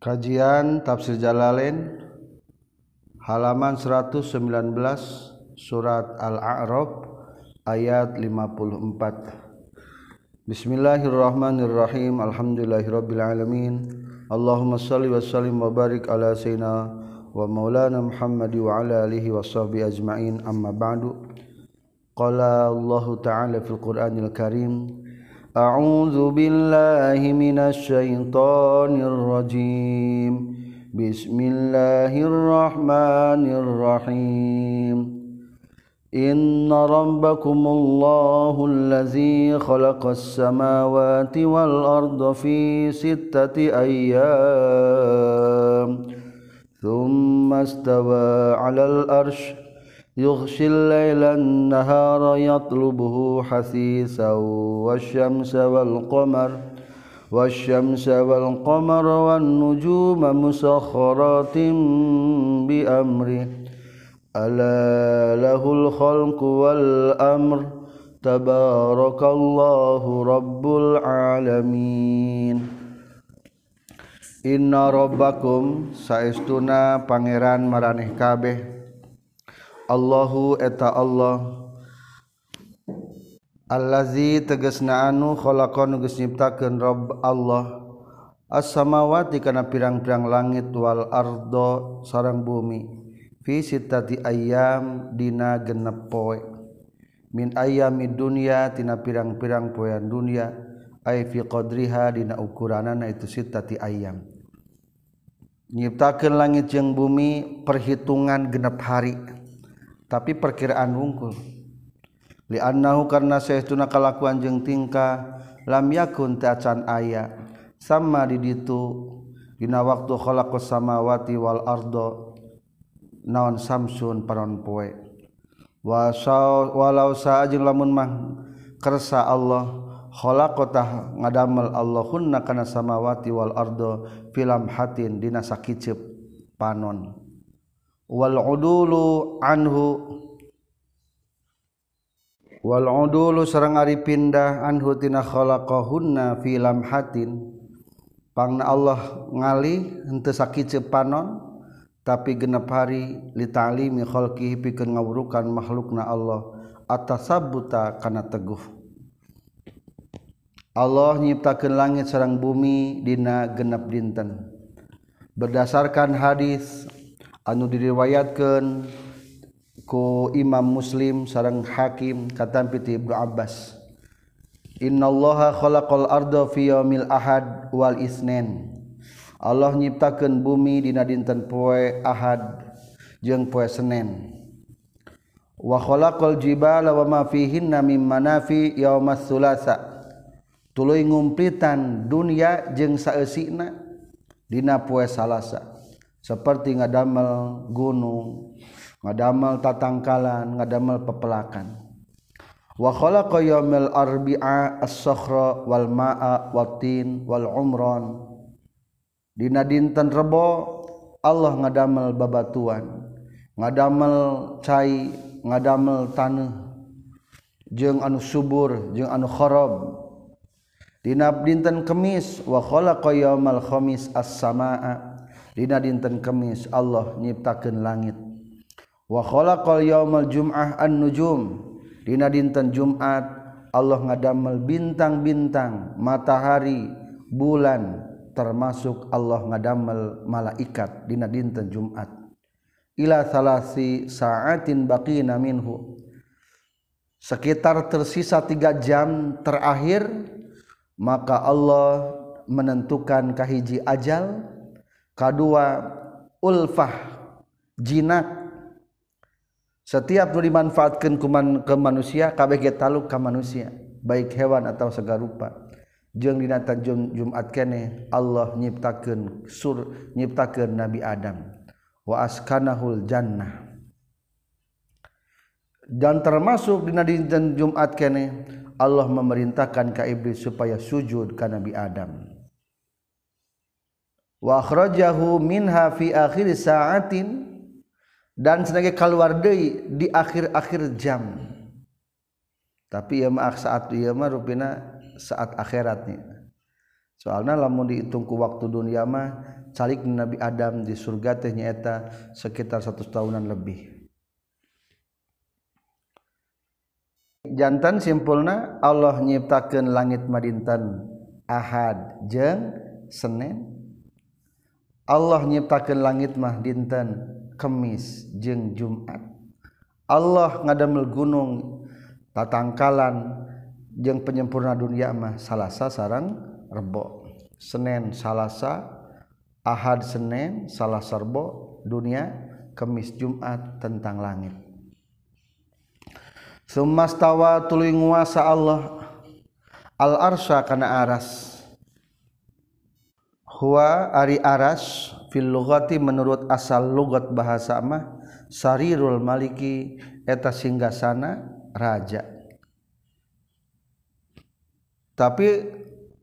Kajian Tafsir Jalalain halaman 119 surat Al-A'raf ayat 54 Bismillahirrahmanirrahim. Alhamdulillahirabbil alamin Allahumma shalli wa sallim wa barik ala sayyidina wa maulana Muhammad wa ala alihi washabbi ajmain. Amma ba'du. Qala Allah ta'ala fil Qur'anil Karim. أعوذ بالله من الشيطان الرجيم. بسم الله الرحمن الرحيم. إن ربكم الله الذي خلق السماوات والأرض في ستة أيام ثم استوى على الأرش يغشي الليل النهار يطلبه حثيثا والشمس والقمر والشمس والقمر والنجوم مسخرات بأمره. ألا له الخلق والأمر. تبارك الله رب العالمين. Inna rabbakum saestuna pangeran maraneh kabeh. Allahu eta Allah. Allazi tegesna anu khalaqan geus nyiptakeun Rabb Allah. As-samawati kana pirang-pirang langit wal ardo sarang bumi. Fi sittati ayyam dina genep poe. Min ayami dunya tina pirang-pirang poean dunya. Ay fi qadriha dina ukuranana itu sittati ayyam. Nyiptakeun langit jeung bumi perhitungan genep hari. tapi perkiraan wungkul. Liannahu karena saestuna kalakuan jeung tingkah lam yakun teu aya. Sama di ditu dina waktu khalaqas samawati wal ardo naon samsun panon poe. Wa walau saajeng lamun mah kersa Allah khalaqatah ngadamel Allahunna kana samawati wal ardo filam hatin dina sakiceup panon. wal udulu anhu. Wal udulu sareng ari pindah anhu tina khalaqahunna fi lamhatin. Pangna Allah ngali henteu sakieu panon tapi genep hari li ta'limi khalqihi pikeun ngawurukan makhlukna Allah. Atasabuta kana teguh. Allah nyiptakeun langit sareng bumi dina genep dinten. Berdasarkan hadis anu diriwayatkan ku Imam Muslim sarang Hakim kata piti Ibnu Abbas. Innallaha khalaqal arda fi yaumil ahad wal isnin Allah nyiptakeun bumi dina dinten poe Ahad jeung poe Senen. Wa khalaqal jibala wa ma fihinna min manafi yaumas sulasa tuluy ngumplitan dunia jeung saeusina dina poe Salasa. seperti ngadamel gunung ngadamel tatangkalan ngadamel pepelakan. Wa khalaqa yawmal arbi'a as-sakhra wal ma'a watin wal umran. Dina dinten rebo Allah ngadamel babatuan ngadamel cai ngadamel tanah. Jeung anu subur jeung anu kharab. Dina dinten kemis wa khalaqa yawmal khamis as-samaa'a dina dinten kemis Allah nyiptakeun langit. Wa khalaqal yaumal jum'ah an-nujum. Dina dinten Jumat Allah ngadamel bintang-bintang matahari bulan termasuk Allah ngadamel malaikat. Dina dinten Jumat. Ila salasi sa'atin baqina minhu. Sekitar tersisa tiga jam terakhir maka Allah menentukan kahiji ajal kedua ulfah jinak. Setiap nu dimanfaatkan kuman ke manusia kabeh ge taluk ka manusia baik hewan atau segarupa jeung dina jum, Jumat kene Allah nyiptakeun sur nyiptakeun Nabi Adam. Wa askanahul jannah. Dan termasuk dina dinten Jumat kene Allah memerintahkan ka iblis supaya sujud ka Nabi Adam wakhrajahu minha fi akhir sa'atin. Dan sebagai keluar deui di akhir-akhir jam. Tapi ya mah saat ieu mah rupina saat akhiratnya. Soalnya lamun dihitung ku waktu dunia mah calik Nabi Adam di surga teh nyaeta sekitar satu tahunan lebih. Jantan simpulna Allah nyiptakeun langit madintan Ahad jeng Senin Allah nyiptakeun langit mah dinten Kemis jeng Jumat. Allah ngadamel gunung tatangkalan jeng penyempurna dunia mah salasa sarang rebo. Senin salasa. Ahad Senin salah serbo dunia Kemis Jumat tentang langit. Sumastawa tuluy nguasa Allah. Al arsya kana aras huwa ari aras fil lughati menurut asal lugat bahasa mah sarirul maliki eta singgasana raja. Tapi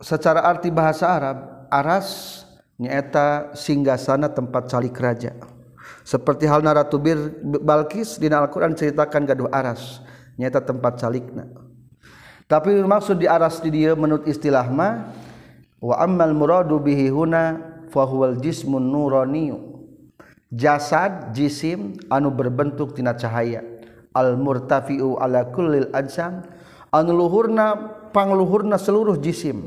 secara arti bahasa Arab aras nyaeta singgasana tempat calik raja. Seperti hal Ratu Bir Balkis di Al-Qur'an ceritakan gaduh aras nyata tempat calikna. Tapi maksud di aras di dia menurut istilah mah wa ammal muradu bihi huna fa huwal jismun nurani jasad jisim anu berbentuk tina cahaya. Al murtafi'u ala kullil ajsam anu luhurna pangluhurna seluruh jisim.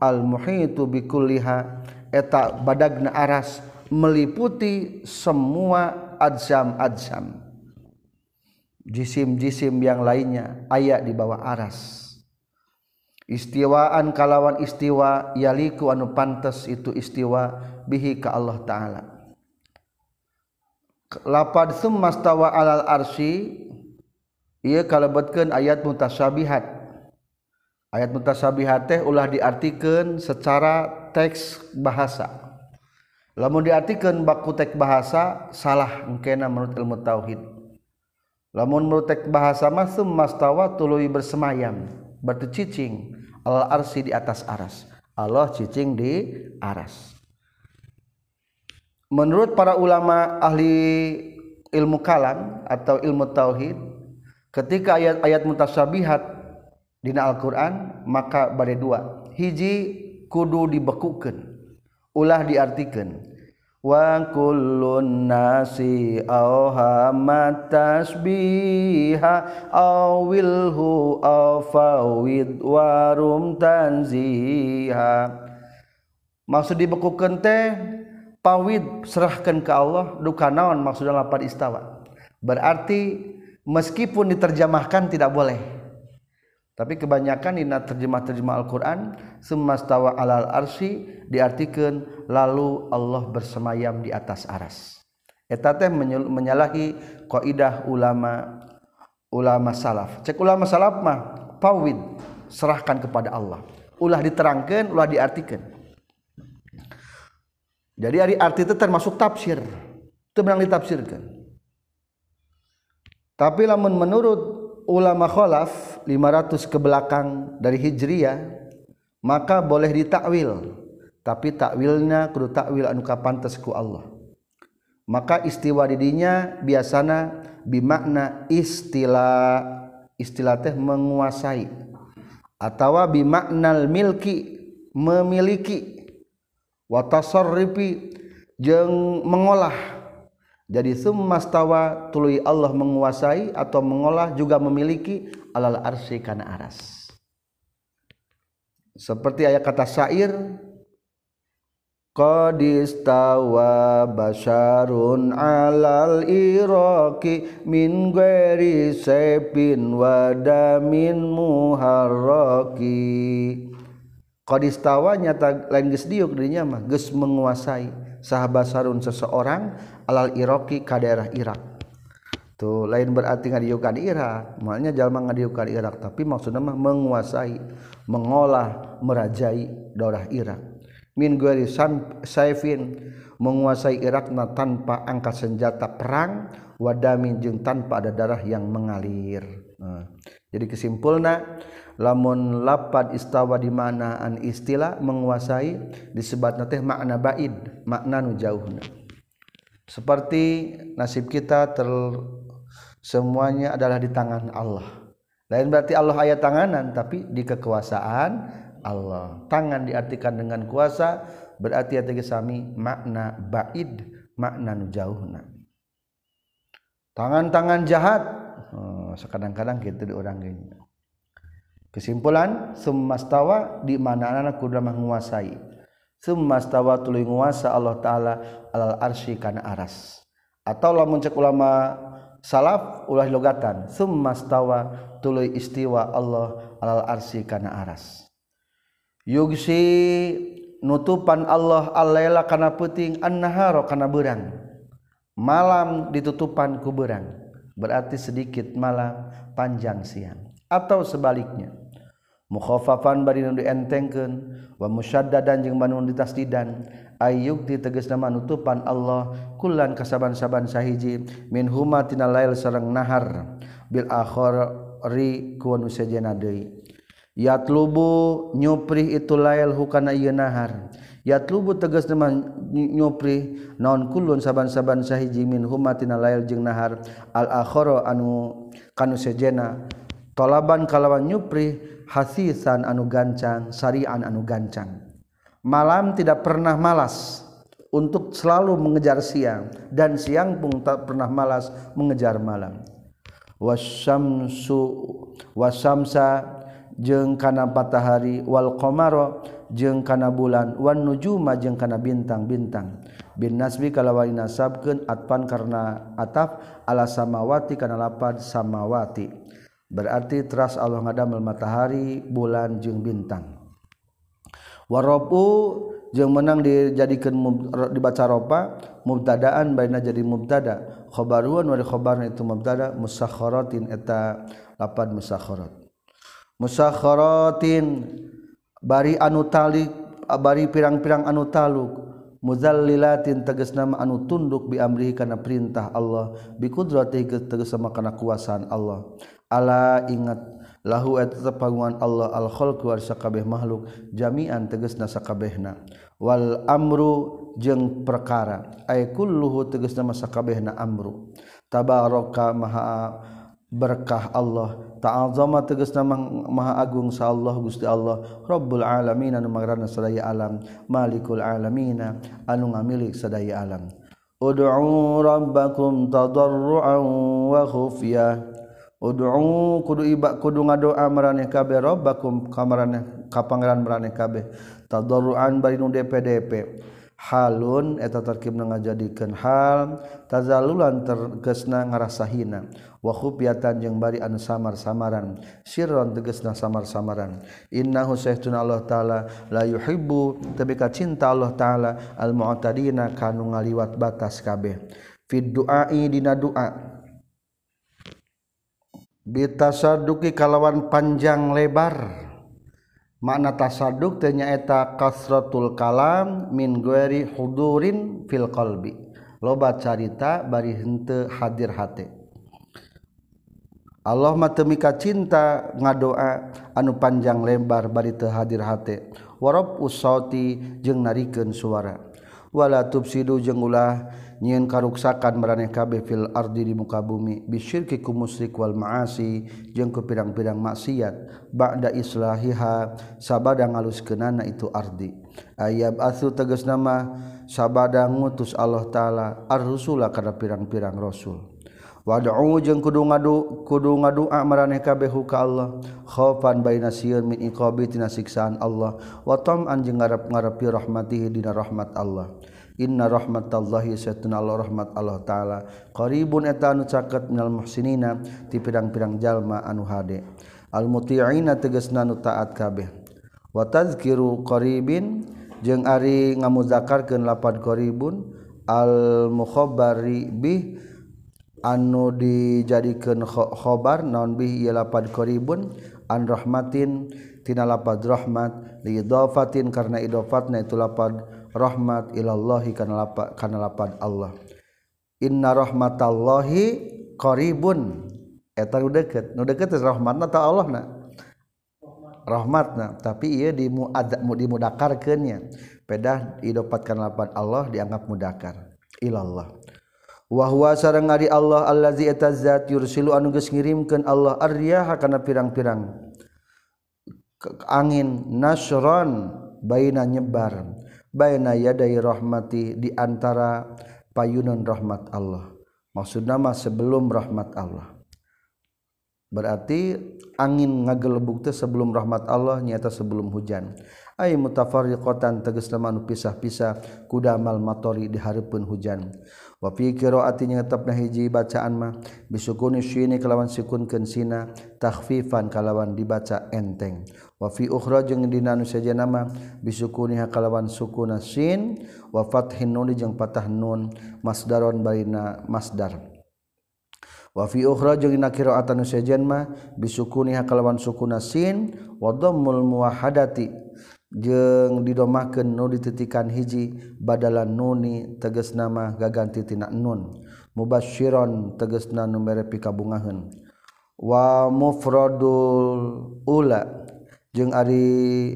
Al muhitu bi kulliha eta badagna aras meliputi semua adzam-adzam jisim-jisim yang lainnya ayat di bawah aras istiwaan kalawan istiwa yaliku anu pantes itu istiwa bihi ka Allah taala. Lapad summastawa alal arsy ieu kalebetkeun ayat mutasabihat ayat mutasabihat teh ulah diartikeun secara teks bahasa. Lamun diartikeun baku teks bahasa salah engkena menurut ilmu tauhid. Lamun menurut teks bahasa mah summastawa tuluy bersemayam. batu cicing al arsi di atas aras Allah cicing di aras. Menurut para ulama ahli ilmu kalam atau ilmu tauhid ketika ayat-ayat mutasabihat dina Al-Qur'an maka bade dua. Hiji kudu dibekukeun ulah diartikeun wa kullun nasi awhamat tasbiha awilhu awfawid warum tanziha. Maksud dibekukan teh pawid serahkan ke Allah duka naon maksudnya lapar istawa? Berarti meskipun diterjemahkan tidak boleh tapi kebanyakan di terjemah-terjemah Al-Quran semastawa alal arsi diartikan lalu Allah bersemayam di atas aras. Eta teh menyalahi kaidah ulama ulama salaf. Cek ulama salaf mah pawid serahkan kepada Allah. Ulah diterangkan ulah diartikan. Jadi hari arti itu termasuk tafsir. Itu menang ditafsirkan tapi lamun menurut ulama khalaf 500 ke belakang dari Hijriyah maka boleh ditakwil. Tapi takwilnya kudu takwil anu kapantes ku Allah. Maka istiwa didinya biasana bimakna istilah istilah teh menguasai. Atau bimaknal milki memiliki. Watasarrifi jeung mengolah jadi summastawa tuluy Allah menguasai atau mengolah juga memiliki alal arsy kana aras. Seperti ayat kata syair qad istawa basyarun alal iraqi min ghairi sayfin wa damin muharraki qad istawa nyata lain geus diuk dinya mah geus menguasai sahabat sarun seseorang alal Iroki ka daerah Irak. Tuh lain berarti ngadiukan Irak. Makanya jalma ngadiukan Irak. Tapi maksudnya mah menguasai mengolah merajai daerah Irak. Min gueri saifin menguasai Irak tanpa angkat senjata perang wadamin jeung tanpa ada darah yang mengalir. Nah, jadi kesimpulnya lamun lapad istawa di manaan istilah menguasai disebut teh makna baid makna nu jauhna seperti nasib kita ter semuanya adalah di tangan Allah. Lain berarti Allah ayat tanganan tapi di kekuasaan Allah. Tangan diartikan dengan kuasa berarti tegesami makna baid makna nu jauh tangan-tangan jahat oh, sekadang-kadang gitu di orang gini. Kesimpulan semastawa di mana anak kuda menguasai semastawa tuluy nguasa Allah taala alal arsy kana aras. Atau lamun cek ulama salaf ulah logatan. Semastawa tuluy istiwa Allah alal arsy kana aras. Yugsi nutupan Allah allaila kana puting an-nahara kana berang. Malam ditutupan ku berang. Berarti sedikit malam panjang siang. Atau sebaliknya mukhofafan bari nu dientengkeun wa musyaddadan jeung banu ditasdidan ayyuk di nama nutupan Allah kullan kasaban-saban sahiji min huma tina lail sareng nahar bil akhari ku nu sajena deui. Yatlubu nyupri itu lail hukana ieu nahar. Yatlubu tegasna nyupri naon kullun saban-saban sahiji min huma tina lail jeung nahar. Al akhara anu kanu sejena tolaban kalawan nyupri hasisan anu gancang syarian anu gancang. Malam tidak pernah malas untuk selalu mengejar siang dan siang pun tak pernah malas mengejar malam. Wasyamsu wasamsa jeung kana patahari wal qamara jeung kana bulan wan nujuma jeung kana bintang-bintang. Bin nasbi kalawan nasabkeun atpan karena ataf ala samawati kana lapad samawati. berarti teras Allah ngadamel matahari bulan jeung bintang. Warobu jeung menang dijadikan dibaca ropa mubtadaan baina jadi mubtada. Khobaruan wal khobarna itu mubtada musakharatin eta lapan musakharat musakhkharatin bari anu talik bari pirang-pirang anu taluk. Muzallilatin tegas nama anu tunduk bi amrihi kana perintah Allah bi qudrati tegas sama kana kuasaan Allah. ala ingat lahu tepanguan Allah al-kholku sakabeh makhluk jamian tegasna sakabehna. Wal amru jeung perkara. Ay kulluhu tegasna sakabehna amru. Tabaraka maha berkah Allah. Ta'azama tegasna nama maha agung sa Allah Gusti Allah. Rabbul alamin anu magrana sadaya alam. Malikul alamin anu ngamilik sadaya alam. Ud'u rabbakum tadarruan wa khufyah Udu'u kudu iba kudu ngadoa maraneh kabeh rabbakum kamaraneh ka pangeran maraneh kabeh. Tadarruan bari nu DPDP. halun eta tarkibna ngajadikeun hal tazalulan tergesna ngarasa hina wa khufyatan jeung bari anu samar-samaran. Sirron tegesna samar-samaran. Innahu sayyidun Allah taala la yuhibbu tabika cinta Allah taala al mu'tadina kanu ngaliwat batas kabeh. Fid duai dina doa bitasaduki kalawan panjang lebar. Makna tasaduk ternyata kasratul kalam min gueri hudurin fil qalbi. Loba carita bari hente hadir hati Allah matemika cinta ngadoa anu panjang lebar bari teu hadir hati warab usauti jeung narikeun suara. Wala tubsidu jeung ulah nyiin karuksakan meraneh kabeh fil ardi di muka bumi bisyirki ku musyrik wal maasi jeung ku pirang-pirang maksiat. Ba'da islahiha sabada ngaluskeunana itu ardi. Ayab asu tegas nama sabada ngutus Allah taala ar-rusula kana pirang-pirang rasul. Wad'u jeung kudu ngadu kudu ngadua maraneh kabeh ka Allah. Khaufan baina sieun min iqabi tina siksaan Allah. Wa tam'an jeung ngarep-ngarepi rahmatihi dina rahmat Allah. Inna rahmatallahi setuna Allah rahmat Allah taala. Qaribun eta anu caket minal muhsinina ti pirang-pirang jalma anu hade. Al muti'ina tegasna nu taat kabeh. Wa tadhkiru qaribin jeung ari ngamuzakarkeun lapan qaribun al mukhabbari bih anu dijadikeun khobar naon bih ieu lapan qaribun an rahmatin tina lapad rahmat li idofatin karena idofatna itu lapad rahmat ilallahi kana lapan Allah. Inna rahmatallahi qaribun. Eta nu deket. Nu deket rahmatna ta Allah na. Rahmatna. Tapi ieu di dimudakarkeun nya pedah idopatkan lapan Allah dianggap mudakar. Ilallah. Wa huwa sareng ari Allah allazi eta zat yursilu anu geus ngirimkeun Allah aryaha kana pirang-pirang. Angin nasron baina nyebar baina yadai rahmati di antara payunan rahmat Allah. Maksud nama sebelum rahmat Allah. Berarti angin ngagelebuk teh sebelum rahmat Allah nyata sebelum hujan. Ay mutafarriqatan tegas lemah pisah-pisah kuda mal matori di hareupeun hujan. wa fi tetap na hiji bacaan mah. Bisukuni syini kalawan sikunkeun sina takhfifan kalawan dibaca enteng. Wa fi ukhra jeung dina nu saja mah bisukuni kalawan sukuna sin. Wa fathin nun jeung patah nun masdaron barina masdar. Wafi ukhra jeung dina qiraatan nu mah bisukuni kalawan sukuna sin. Wa dhammul muwahhadati jeng didomaken nu dititikan hiji badalan nuni teges nama gagantitina nun. Mubasyiron tegesna numere pikabungahan wa mufradul ula jeung ari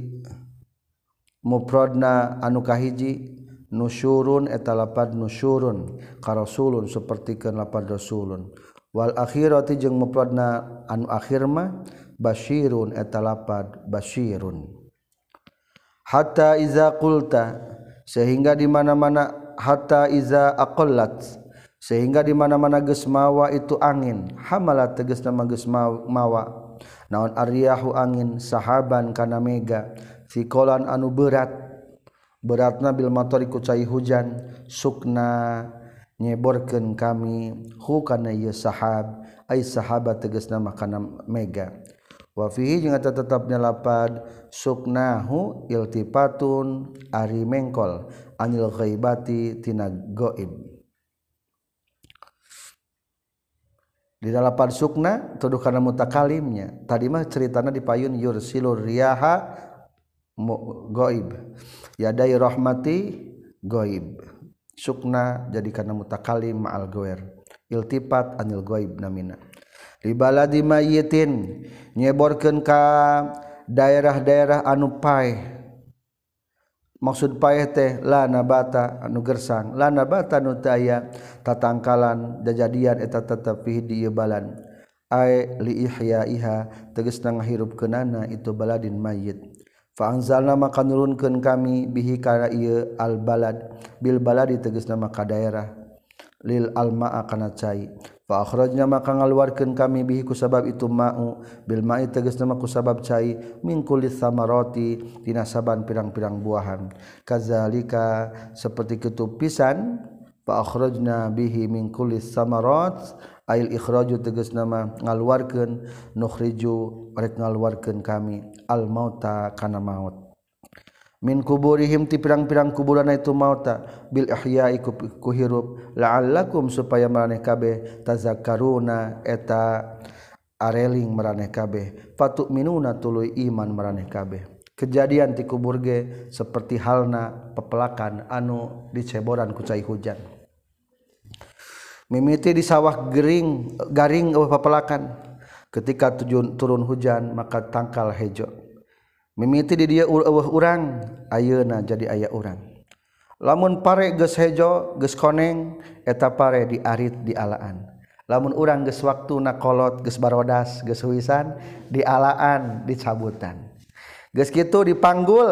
mufradna anu kahiji nusyurun eta lapad nusyurun ka rasulun sapertikeun lapad rasulun. Wal akhirati jeung mufradna anu akhir mah basyirun eta lapad basyirun hatta iza qulta sehingga di mana-mana hatta iza aqallat sehingga di mana-mana geus mawa itu angin hamalat tegas nama geus mawa. Naon aryahu angin sahaban kana mega sikolan anu berat. Beratna bil matori ku cai hujan sukna nyeborkeun kami hu kana ieu sahab ai sahabat tegas nama kana mega. Wa fihi jeung eta tetapnya lapad suknahu iltifatun ari mengkol anil ghaibati tina gaib di dalam sukna tuduh kana mutakalimnya. Tadi mah ceritana di payun yursilur riyaha gaib yadai rahmati gaib sukna jadi karena mutakalim ma'al goer iltifat anil goib namina dibaladi mayitin nyeborkeun ka daerah-daerah anu paeh. Maksud paeh teh la nabata anu gersang. La nabata nu taya tatangkalan jajadian eta tetep di balan ay li ihyaiha tegasna ngahirupkeunana itu baladin mayit fa anzalna maka nurunkeun kami bihi kana ieu al balad bil baladi tegasna maka daerah. Lil alma kana cai. Pakhrajna maka ngaluarkeun kami bihiku sabab itu mau. Bilmai teges nama ku sabab cai. Mingkulit sama samarati Tina saban pirang-pirang buahan. Kazalika seperti fa akhrajna bihi mingkulit sama samarat Ail ikhraju tegas nama ngaluarkeun Nukhriju rek ngaluarkeun kami. Al mauta kana maut. min kuburihim ti pirang-pirang kuburan itu mauta bil ahya iku kuhirup la'allakum supaya maraneh kabeh. Tazakkaruna eta areling maraneh kabeh. Fatu'minuna tuluy iman maraneh kabeh. Kejadian ti kubur ge seperti halna pepelakan anu diceboran ku cai hujan. Mimiti di sawah gering garing eueuh pepelakan. Ketika turun hujan maka tangkal hejo. mimiti di dia urang ayeuna jadi aya urang. Lamun pare geus hejo geus koneng eta pare diarit di alaan. Lamun urang geus waktu nakolot geus barodas geus wisan di alaan dicabutan. Geus kitu dipanggul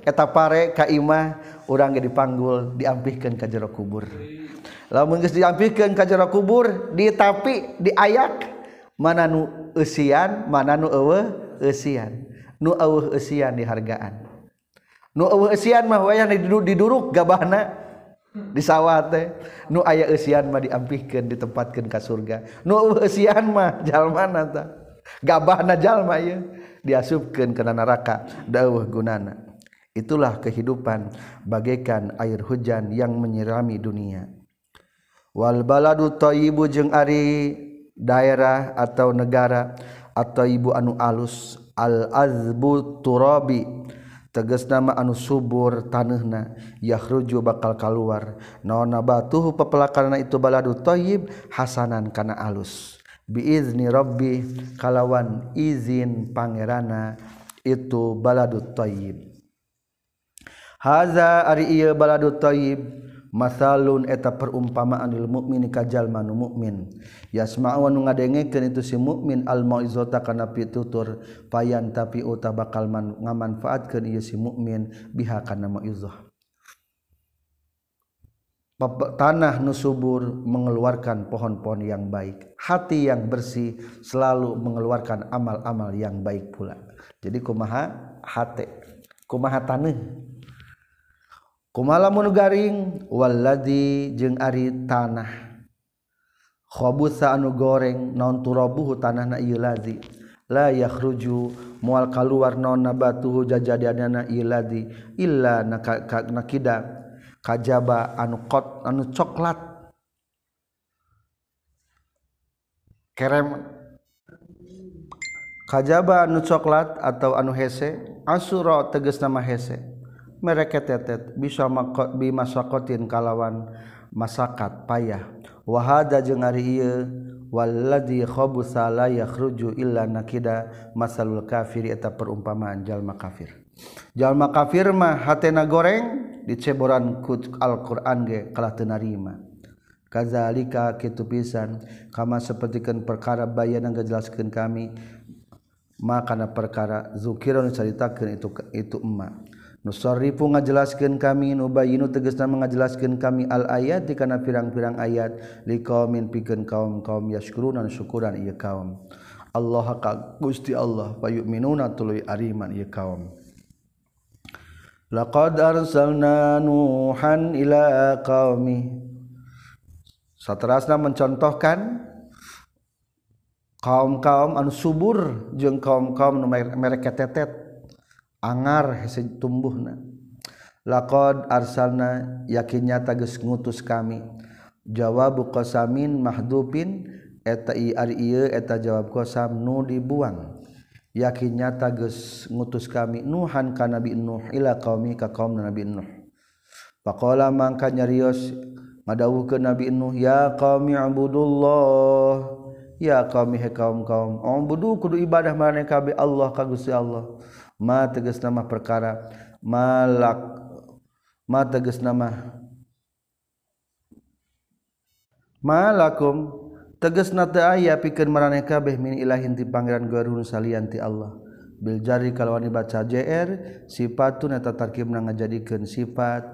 eta pare ka imah urang ge dipanggul diampihkeun ka jero kubur. Lamun geus diampihkeun ka jero kubur ditapi diayak mana nu eusian mana nu eueuh eusian. nu eueuh eusian dihargaan nu eueuh eusian mah wayah diduruk gabahna di sawah teh. Nu aya eusian mah diampihkeun ditempatkeun ka surga. Nu eueuh eusian mah jalmana ta gabahna jalma ieu diasupkeun kana neraka dawuh gunana. Itulah kehidupan bagaikan air hujan yang menyirami dunia. Wal baladu thayyibu jeung ari daerah atau negara atau ibu anu alus al-azbu turabi teges nama anu subur tanehna yakhruju bakal kaluar. Naon nabatuhu pepelakarna itu baladu thayyib hasanan kana alus. Biizni rabbi kalawan izin pangerana itu baladu thayyib haza ari ieu baladu thayyib masalun eta perumpamaan lil mukmin kajal manu mukmin. Yasma'u anu ngadengekeun itu si mukmin al mauizata kana pitutur payan tapi uta bakal man ngamanfaatkeun ieu si mukmin biha kana mauizah. Tanah nusubur mengeluarkan pohon-pohon yang baik. Hati yang bersih selalu mengeluarkan amal-amal yang baik pula. Jadi kumaha hati kumaha tanah kumalamun garing waladi jeung ari tanah. Khobusa anu goreng non turabuhu tanah na ieu lazi la yakhruju mual kaluar non nabatuhu jajadianana ieu lazi illa nakida. Kajaba anu kot anu coklat. Kerem. Kajaba anu coklat atau anu hese asura tegas nama hese. Mereka tetet bisa bi masakotin kalawan masakat payah. Wahada jeung ari ieu walladzi khabusa la yakhruju illa nakida masalul kafir eta perumpamaan jalma kafir. Jalma kafir mah hatena goreng diceboran ku Al-Qur'an ge kalah teu narima. Kazalika kitu pisan kama sapertikeun perkara bayan ngajelaskeun kami makana perkara zukira nu caritakeun itu itu emma nusarifu ngajelaskeun kami nubayinu tegasna mengajelaskeun kami al ayat kana pirang-pirang ayat. Liqaumin pikeun kaum-kaum yashkuruna syukuran ieu kaum. Allah ka Gusti Allah fayu'minuna tuluy ariman ieu kaum. Laqad arsalna nuhan ila qaumi. Saterasna mencontohkan kaum-kaum anu subur jeung kaum-kaum nu mereka tetet angar hese tumbuhna. Laqad arsalna yakinnya geus ngutus kami. Jawabu qasamin mahdupin eta i ari ieu eta jawab qasam nu dibuang. Yakinnya tages ngutus kami nuhan ka nabi nuh ila qaumi ka kaum nabi nuh. Faqala mangka nyarios ngadawuhkeun nabi nuh ya qaumi ibudullah ya qaumi he kaum kaum ambudu kudu ibadah maneh kabe Allah ka Gusti Allah. ma tegas nama perkara malak ma tegas nama malakum tegas nata ayah pikir maraneh kabeh min ilahin ti pangeran garun salian ti Allah. Bil jari kalau baca jr sifatun eta tarkib ngajadikeun sifat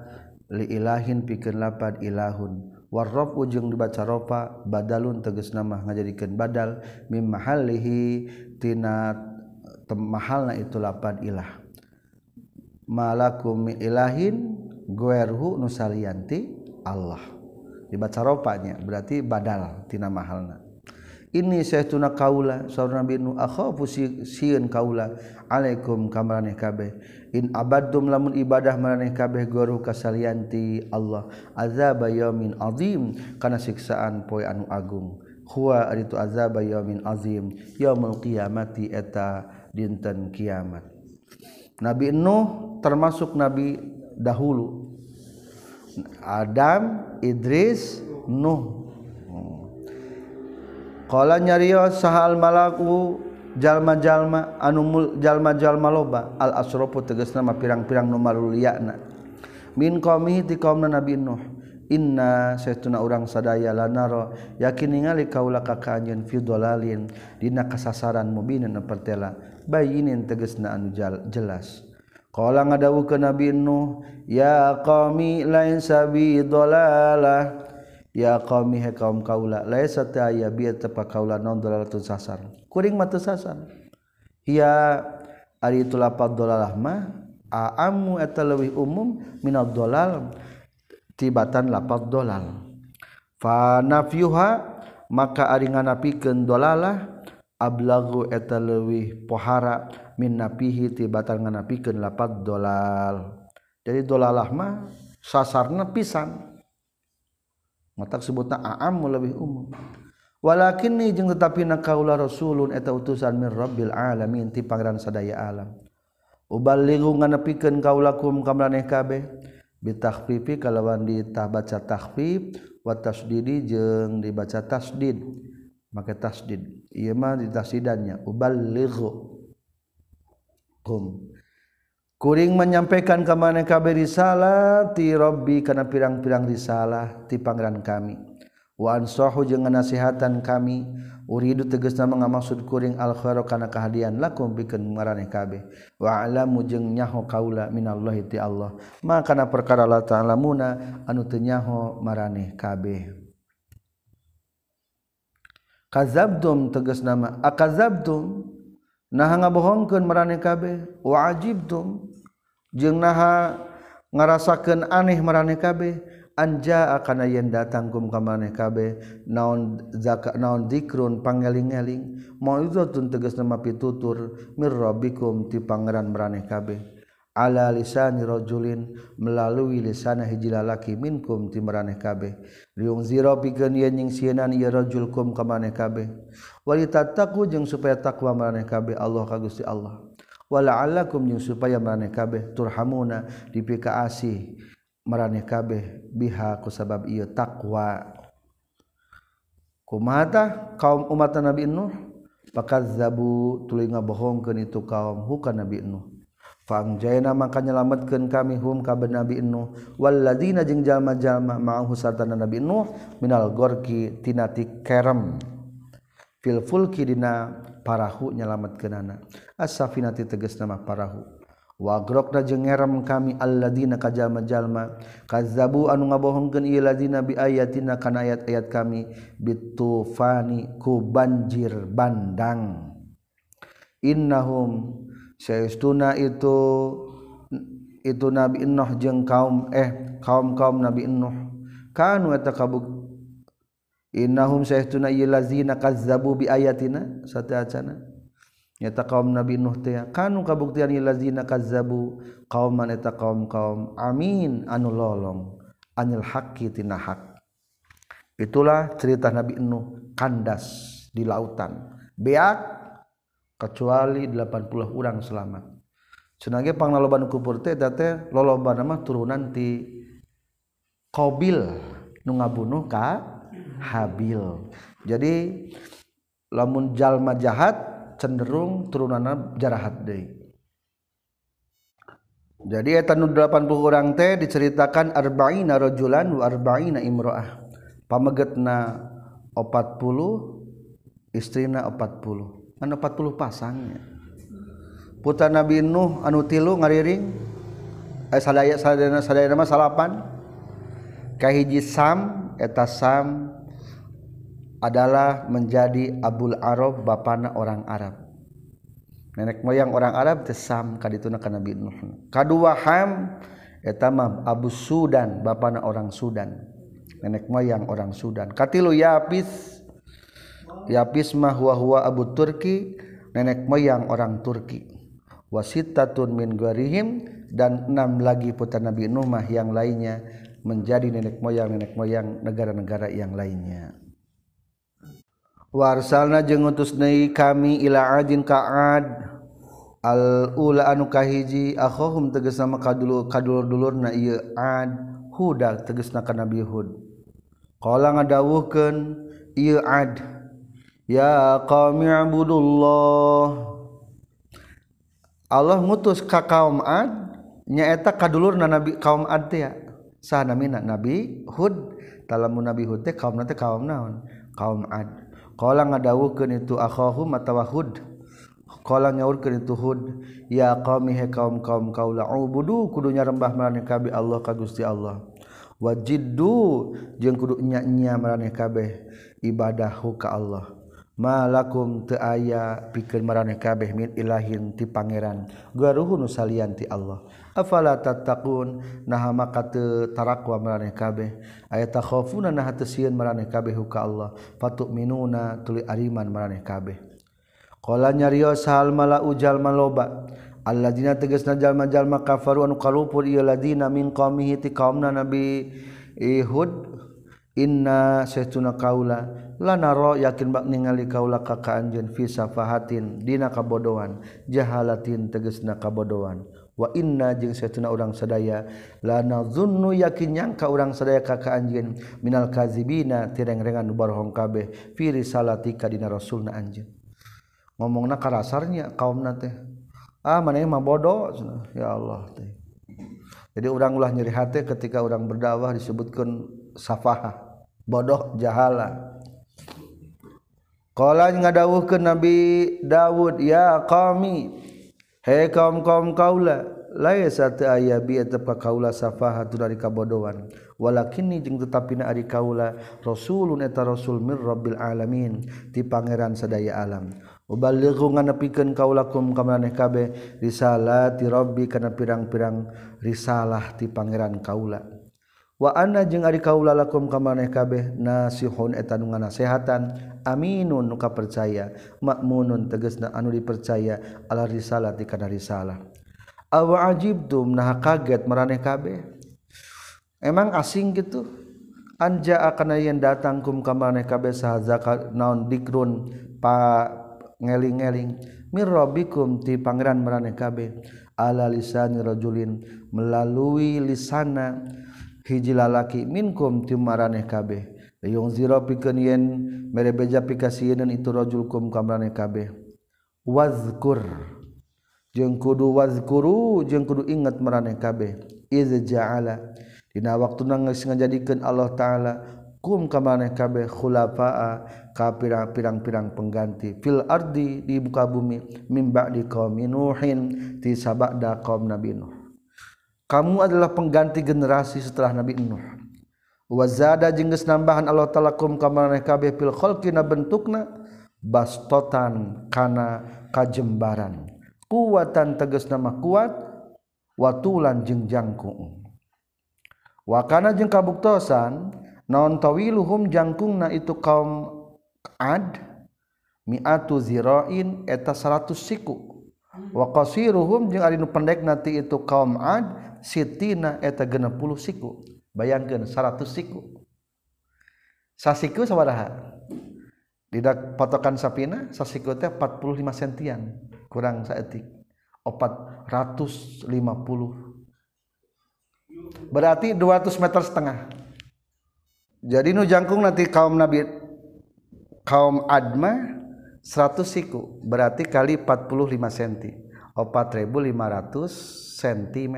li ilahin pikeun lapad ilahun. Warraf ujung dibaca rofa badalun tegas nama ngajadikeun badal mim mahallihi tina mahalna itu lapan ilah. Malakum ilahin guerhu nusalianti Allah. Dibaca ropanya berarti badal tina mahalna. Ini saytuna kaula saurna binu akhafu sieun kaula. Alaikum kamaraneh kabeh. In abadum lamun ibadah maraneh kabeh guru kasalianti Allah. Azab yaumin azim kana siksaan poe anu agung. Huwa aritu azab yaumin azim. Yaumul qiyamati eta dinten kiamat. Nabi Nuh termasuk nabi dahulu. Adam Idris Nuh. Kala nyarios sahal malaku jalma-jalma anumul jalma-jalma loba al asrofu tegas nama pirang-pirang numaluliyana min qaumihi ti qaumna nabi nuh inna saytuna urang sadaya lanaro yakin ningali kaula ka kanjeun fi dhalalin dina kasasaran mubina pertela. bayinin teges naan jelas. Kalau ngadawu ke Nabi Nuh ya kami lain sabi dolalah ya kami he kaum kaula lain sate aya biar tepa kaula non dolalatun sasar? Kuring mata sasar. Ya ari itu lapat dolalah mah aamu eta leuwih umum minad dolal tibatan lapat dolal. Fa nafyuha maka ari nganapikeun dolalah ablagu eta leuwih pohara min napihi ti batal nganapikeun lapat dolal. Jadi dolalah mah sasarna pisan. Matak sebutna aam lebih umum. Walakin ni jeung tetapi nakaula rasulun eta utusan min rabbil alamin ti pangeran sadaya alam. Ubalighu nganepikeun kaulakum kamlaneh kabeh. Bitakhfifi kalawan ditah baca takhfif wa tasdidi jeung dibaca tasdid. maka tasdid. Ieu mah ditasidannya uballighu. Kum kuring menyampaikan ka mana kabeh risalah ti rabbi kana pirang-pirang risalah ti pangeran kami. Wa ansahu jeung nasihatan kami. Uridu tegasna mangamaksud kuring al khairu kana kahadian lakum bikeun maraneh kabeh. Wa alamu jeung nyaho kaula minallahi ti Allah. Maka kana perkara la ta'lamuna anu teu nyaho maraneh kabeh. kazabtum tegas nama. Akazabtum naha ngabohongkeun marane kabeh. Wa ajibtum jeung naha ngarasakeun aneh marane kabeh. Anja akan yen datang kum ka maneh kabeh. Naon zaka naon dikrun pangeling-eling. Mauizatun tegas nama pitutur. Mir rabbikum ti pangeran marane kabeh. Ala lisani rajulin melalui lisanah hiji lalaki minkum ti marane kabeh. Riung zira pikeun yen nying sienan ieu rajul kum ka maneh kabeh. Walitattaqu jeung supaya takwa marane kabeh Allah ka Gusti Allah. Wala'allakum jeung supaya marane kabeh turhamuna dipika asih mareh kabeh biha ku sabab ia takwa kumata kaum umat Nabi Nuh? Pakat zabu tulinga bohongkeun itu kaum hukan Nabi Nuh Fangjaina maka nyelametkeun kami hum ka Nabi Nuh. Walladzina jeung jalma-jalma ma'ahu sarta Nabi Nuh minal gorki tinati kerem. Fil fulki dina parahu nyelametkeunana. As-safinati tegas nama parahu. Wa grokna jeung ngerem kami alladzina ka jalma-jalma. Kazzabu anu ngabohongkeun ieu ladzina bi ayatina kana ayat-ayat kami. Bitufani ku banjir bandang. Innahum seestuna itu itu Nabi Nuh jeung kaum eh kaum-kaum Nabi Nuh. Kanu eta kabuk innahum saestuna illazina kazzabu bi ayatina sataacana nyata kaum Nabi Nuh teh kanu kabuktian illazina kazzabu qauman eta kaum-kaum amin anu lolong anil haqqi tina hak. Itulah cerita Nabi Nuh kandas di lautan. Beak kecuali 80 orang selamat. Cenah panglaloban kubur teh eta teh loloban mah turunan ti qabil nu ngabunuh ka habil. Jadi lamun jalma jahat cenderung turunanna jarahat deui. Jadi eta nu 80 orang teh diceritakan arba'ina rajulan wa arba'ina imra'ah pamegetna 40 istrina 40 anu 40 pasangnya. Putra Nabi Nuh anu tilu ngariring. Eh, sadaya sadaya sadaya nama salapan. Kahiji Sam eta Sam adalah menjadi Abul Arab bapana orang Arab. Nenek moyang orang Arab teh Sam kadituna ka Nabi Nuh. Kadua Ham eta mah Abu Sudan bapana orang Sudan. Nenek moyang orang Sudan. Katilu Yapis yapis mah huwa huwa Abu Turki nenek moyang orang Turki. Wasitatun min gharihim dan enam lagi putra Nabi Nuh mah yang lainnya menjadi nenek moyang nenek moyang negara-negara yang lainnya. Warsalna jeung utus deui kami ila adin ka'ad al ula anu kahiji akhahum tegas nama kadulur kadulur na ieu ad. Huda tegasna ka Nabi Hud. Qala ngadawuhkeun ieu ad. ya qami'budullah Allah ngutus ka kaum Ad nyaeta kadulur na nabi kaum Ad teh sah namina nabi Hud talamun nabi Hud teh kaum teh kaum naon? Kaum Ad. Qala ngadawukeun itu akhahu atawa Hud. Qala nyaurkeun itu Hud ya qaumi he kaum kaum kaula ubudu kudunya rembah marane kabe Allah ka Gusti Allah. Wajiddu jeung kudu nya-nya marane kabeh ibadah ka Allah. malakum te aya pikir mareh kabeh min ilahin ti pangeran. Garuhun salian ti Allah. Afala tattaqun? Naha maka teu tarakwa maraneh kabeh. Aya takhafuna naha teu sieun maraneh kabeh ka Allah. Fatu'minuna tuli ariman maraneh kabeh. Qala nyarios hal mala ujal maloba? Alladzina tegasna jalma-jalma kafaru anu kalupur ieu ladina min qaumihi ti kaumna nabi Ihud. Inna saytuna qaula lanaro yakin bak ningali kaula ka anjeun fi safahatin dina kabodohan jahalatin tegasna kabodohan. Wa inna jeung setuna urang sadaya la nazunnu yakin nyangka urang sadaya kaka anjeun minal kazibina tireng-rengan barhong kabeh fi risalatika dina rasulna anjeun. Ngomongna karasarnya kaumna teh. Ah mana mah bodoh ya Allah teh. Jadi orang ulah nyeri hati ketika orang berdakwah disebutkan safaha bodoh jahala. Kala ngadawuhkeun Nabi Dawud ya qami he kaum kaum kaula laisa satu aya bi tetep ka kaula safahatu dari kabodohan? Walakinni jeung tetapina ari kaula rasulun eta rasul mir rabbil alamin ti pangeran sadaya alam. Uballighu nganepikeun kaula kum kamaraneh kabeh risalah ti rabbi kana pirang-pirang risalah ti pangeran kaula. Wa anna jeung ari kaula lakum kamaraneh kabeh nasihun eta nu ngasehatan aminun nuka percaya makmunun tegesna anu dipercaya ala risalah ti kana risalah. Awa ajibtum nah kaget maraneh kabeh. Emang asing gitu? Anja akan yang datang kum ka maraneh kabeh sahaja naon dikrun pa ngeling-ngeling. Mir rabbikum ti pangeran maraneh kabeh. Ala lisani rajulin melalui lisana hiji lalaki minkum ti maraneh kabeh. Yung ziro pikeun yen mere beja pikasieun itu rajulkum kamrane kabeh. Wazkur jeung kudu wazkuru jeung kudu ingat marane kabeh. Iz ja'ala dina waktuna geus ngajadikeun Allah taala kum kamrane kabeh khulafaa ka pirang-pirang pengganti fil ardi di muka bumi mim ba'di qaumi nuhin ti sabada qaum nabi nuh. Kamu adalah pengganti generasi setelah Nabi Nuh. wazada jengges nambahan Allah talakum kamareh kabeh fil khalqina bentukna bastotan kana kajembaran. Kuatan tegas nama kuat watulan jeung jangkung. Wa kana jeung kabuktosan naon tawiluhum jangkungna itu kaum ad miatu zirain eta 100 siku. Wa qasiruhum jeung ari nu pendek ti itu kaum ad sitina eta 60 siku. Bayangkeun 100 siku. Sasiku sabaraha? Didak patokan sapina sasiku teh 45 sentian. Kurang saeutik. 450 berarti 200 meter setengah. Jadi nu jangkung nanti kaum nabi kaum adma 100 siku. Berarti kali 45 cm 4500 cm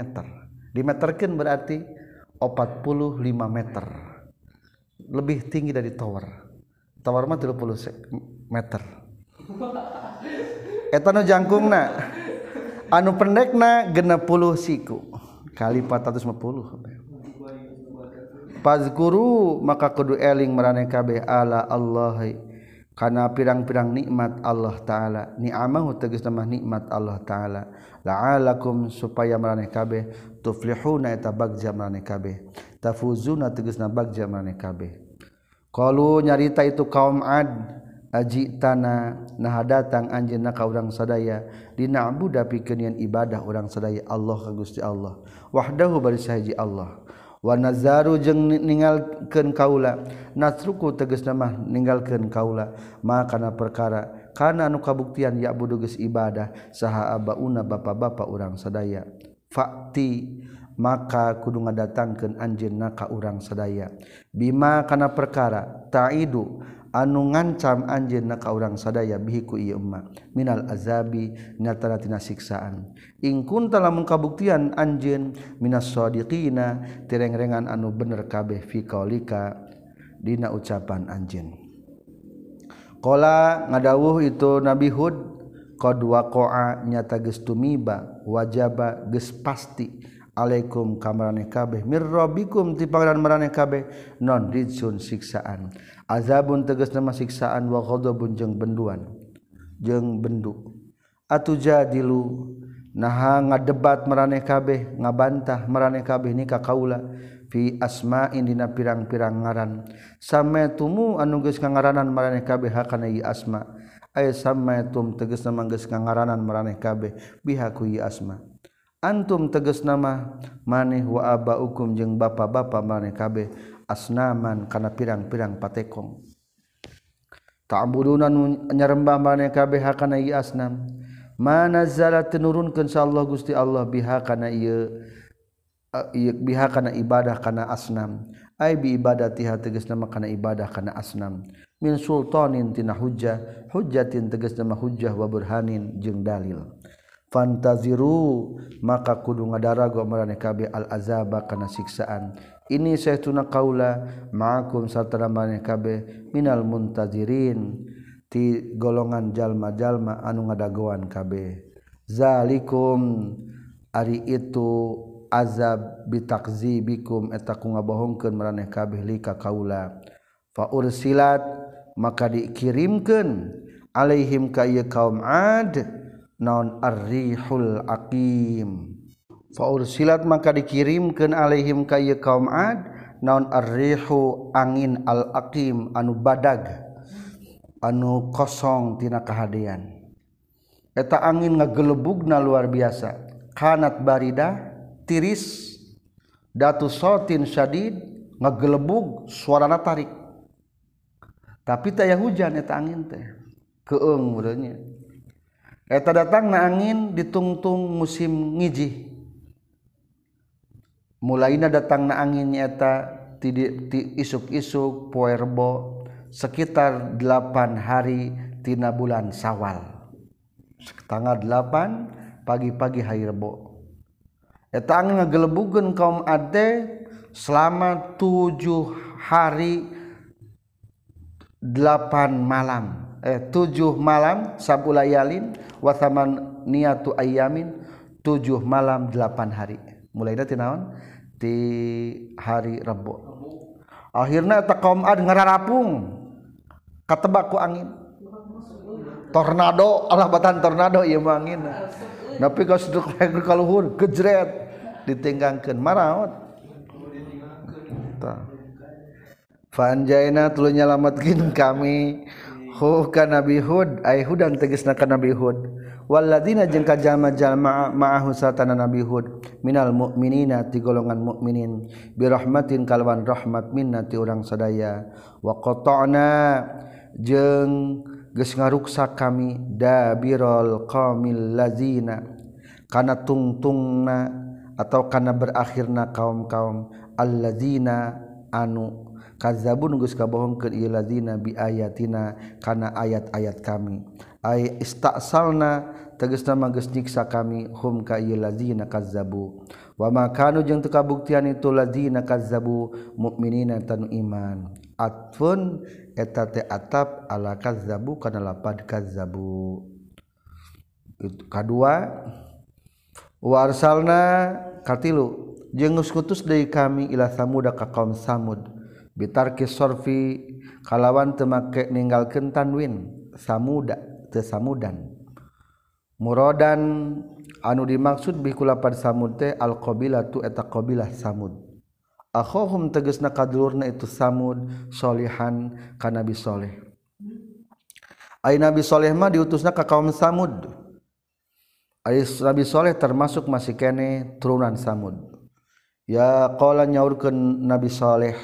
dimeterkan berarti 45 meter. Lebih tinggi dari tower. Tower mah 30 meter. Eta nu jangkungna. Anu pendekna 60 siku. Kali 450 Fazkuru maka kudu eling marane kabeh ala Allahi karena pirang-pirang nikmat Allah ta'ala. Niamahu tegas nama nikmat Allah ta'ala. La'alakum supaya meraneh kabeh. Tuflihuna eta bagja meraneh kabeh. Tafuzuna tegasna bagja meraneh kabeh. Kalau nyarita itu kaum ad aji tanah nah datang anjeunna ka urang sadaya dina abuda pikeun ibadah urang sadaya Allah ka Gusti Allah. Wahdahu bari sahaji Allah. wanazaru jeung ninggalkeun kaula. Nasruku tegas nama ninggalkeun kaula. Maka kana perkara kana anu kabuktian ya budu geus ibadah saha abauna bapa-bapa urang sadaya. Fakti maka kudu ngadatangkeun anjeunna ka urang sadaya. Bima kana perkara taidu anu ngancam anjin na ka urang sadaya bihiku ieu emma. Minal azabi nyataratina siksaan. Ing kunta lamun kabuktian anjeun minas sadiqina tirengrengan anu bener kabeh fi qaulika dina ucapan anjeun. Qala ngadawuh itu nabi hud qad waqa'a nyata geus tumiba wajaba geus pasti Alaikum kamareh kabeh. Mir robbikum ti pangeran meraneh kabeh. Non ridsun siksaan. azabun teges nama siksaan wa ghadabun jeung benduan jeung bendu. Atujadilu naha ngadebat maraneh kabeh ngabantah maraneh kabeh ni ka kaula fi asma'in dina pirang-pirang ngaran. Sametumu anu geus ngaranan maraneh kabeh hakana ieu asma. Ay sametum nama manggeus ngaranan maraneh kabeh biha ku ieu asma. Antum teges nama maneh wa abaukum jeung bapa-bapa maraneh kabeh. asnaman kana pirang-pirang patekong. Ta'buduna nyarembah maneh kabeh kana ieu asnam. Manazzala tinurunkeun sa Allah Gusti Allah biha kana ieu biha kana ibadah kana asnam. Ay bi ibadatiha tegas nama kana ibadah kana asnam. Min sultanin tina hujjah hujjatin tegas nama hujjah wa burhanin jeung dalil. fantaziru maka kudu ngadarago marane kabeh al azaba kana siksaan. Ini saytuna qaula ma'akum sarta marane kabeh minal muntazirin ti golongan jalma-jalma anu ngadagoan kabeh. Zalikum ari itu azab bitakzibikum eta ku ngabohongkeun maraneh kabeh lika kaula. Fa ursilat maka dikirimkeun alaihim ka ieu kaum ad. naon arrihul aqim. Fa ursilat maka dikirimkeun alaihim ka ieu kaum ad. Naon arrihu angin al aqim anu badag anu kosong tina kahadean eta angin ngagelebugna luar biasa. Kanat barida tiris datu sotin syadid ngagelebug suarana tarik tapi taya hujan eta angin teh. Keung mudanya eta datang na angin ditungtung musim ngijih. Mulainya datang na angin nyata isuk-isuk poerbo sekitar 8 hari tina bulan sawal. Tanggal 8 pagi-pagi hairbo eta angin ngagelebugeun kaum ade selama tujuh hari delapan malam. Eh 7 malam sabulayalin wasaman niatu ayamin 7 malam 8 hari. Mulai dari naon? Di hari Rabu akhirnya tak kaum ad ngerarapung. Katebak ku angin. Tornado Allah batan tornado ieu angin. Tapi kau seduk kaluhur gejret ditinggangkeun maraot. Fanjaina tuluy nyalametkeun kami huka Nabi Hud. Ay hudan tegesna ka Nabi Hud. Walladzina jeung kajama jalma ma'ahu satana Nabi Hud. Minal mu'minina ti golongan mukminin birahmatin kalwan rahmat minna ti urang sadaya. Wa qata'na jeung geus ngaruksa kami dabirul qamil lazina. Kana tungtungna atau kana berakhirna kaum-kaum alladzina anu kazabu geus kabohong ke ieu ladzina bi ayatina kana ayat-ayat kami. Ay istasalna tegasna geus nyiksa kami hum ka ieu ladzina kazzabu. Wa ma kanu jeung teu kabuktian itu ladzina kazzabu mukminina tanu iman. Atfun eta teh atap ala kazzabu kana lapad kazzabu. Itu kadua wa arsalna katilu jeung ngutus deui kami ila samuda ka kaum samud. bitar kisorfi kalawan temake ninggalkeun tanwin samuda tesamudan murodan anu dimaksud bikulapad samud teh alqabila tu eta qabilah samud. Akhohum tegasna kadulurna itu samud solihan ka nabi soleh. Ai nabi soleh mah diutusna ka kaum samud. Ai nabi soleh termasuk masih kene turunan samud. Ya qala nyaurkeun nabi soleh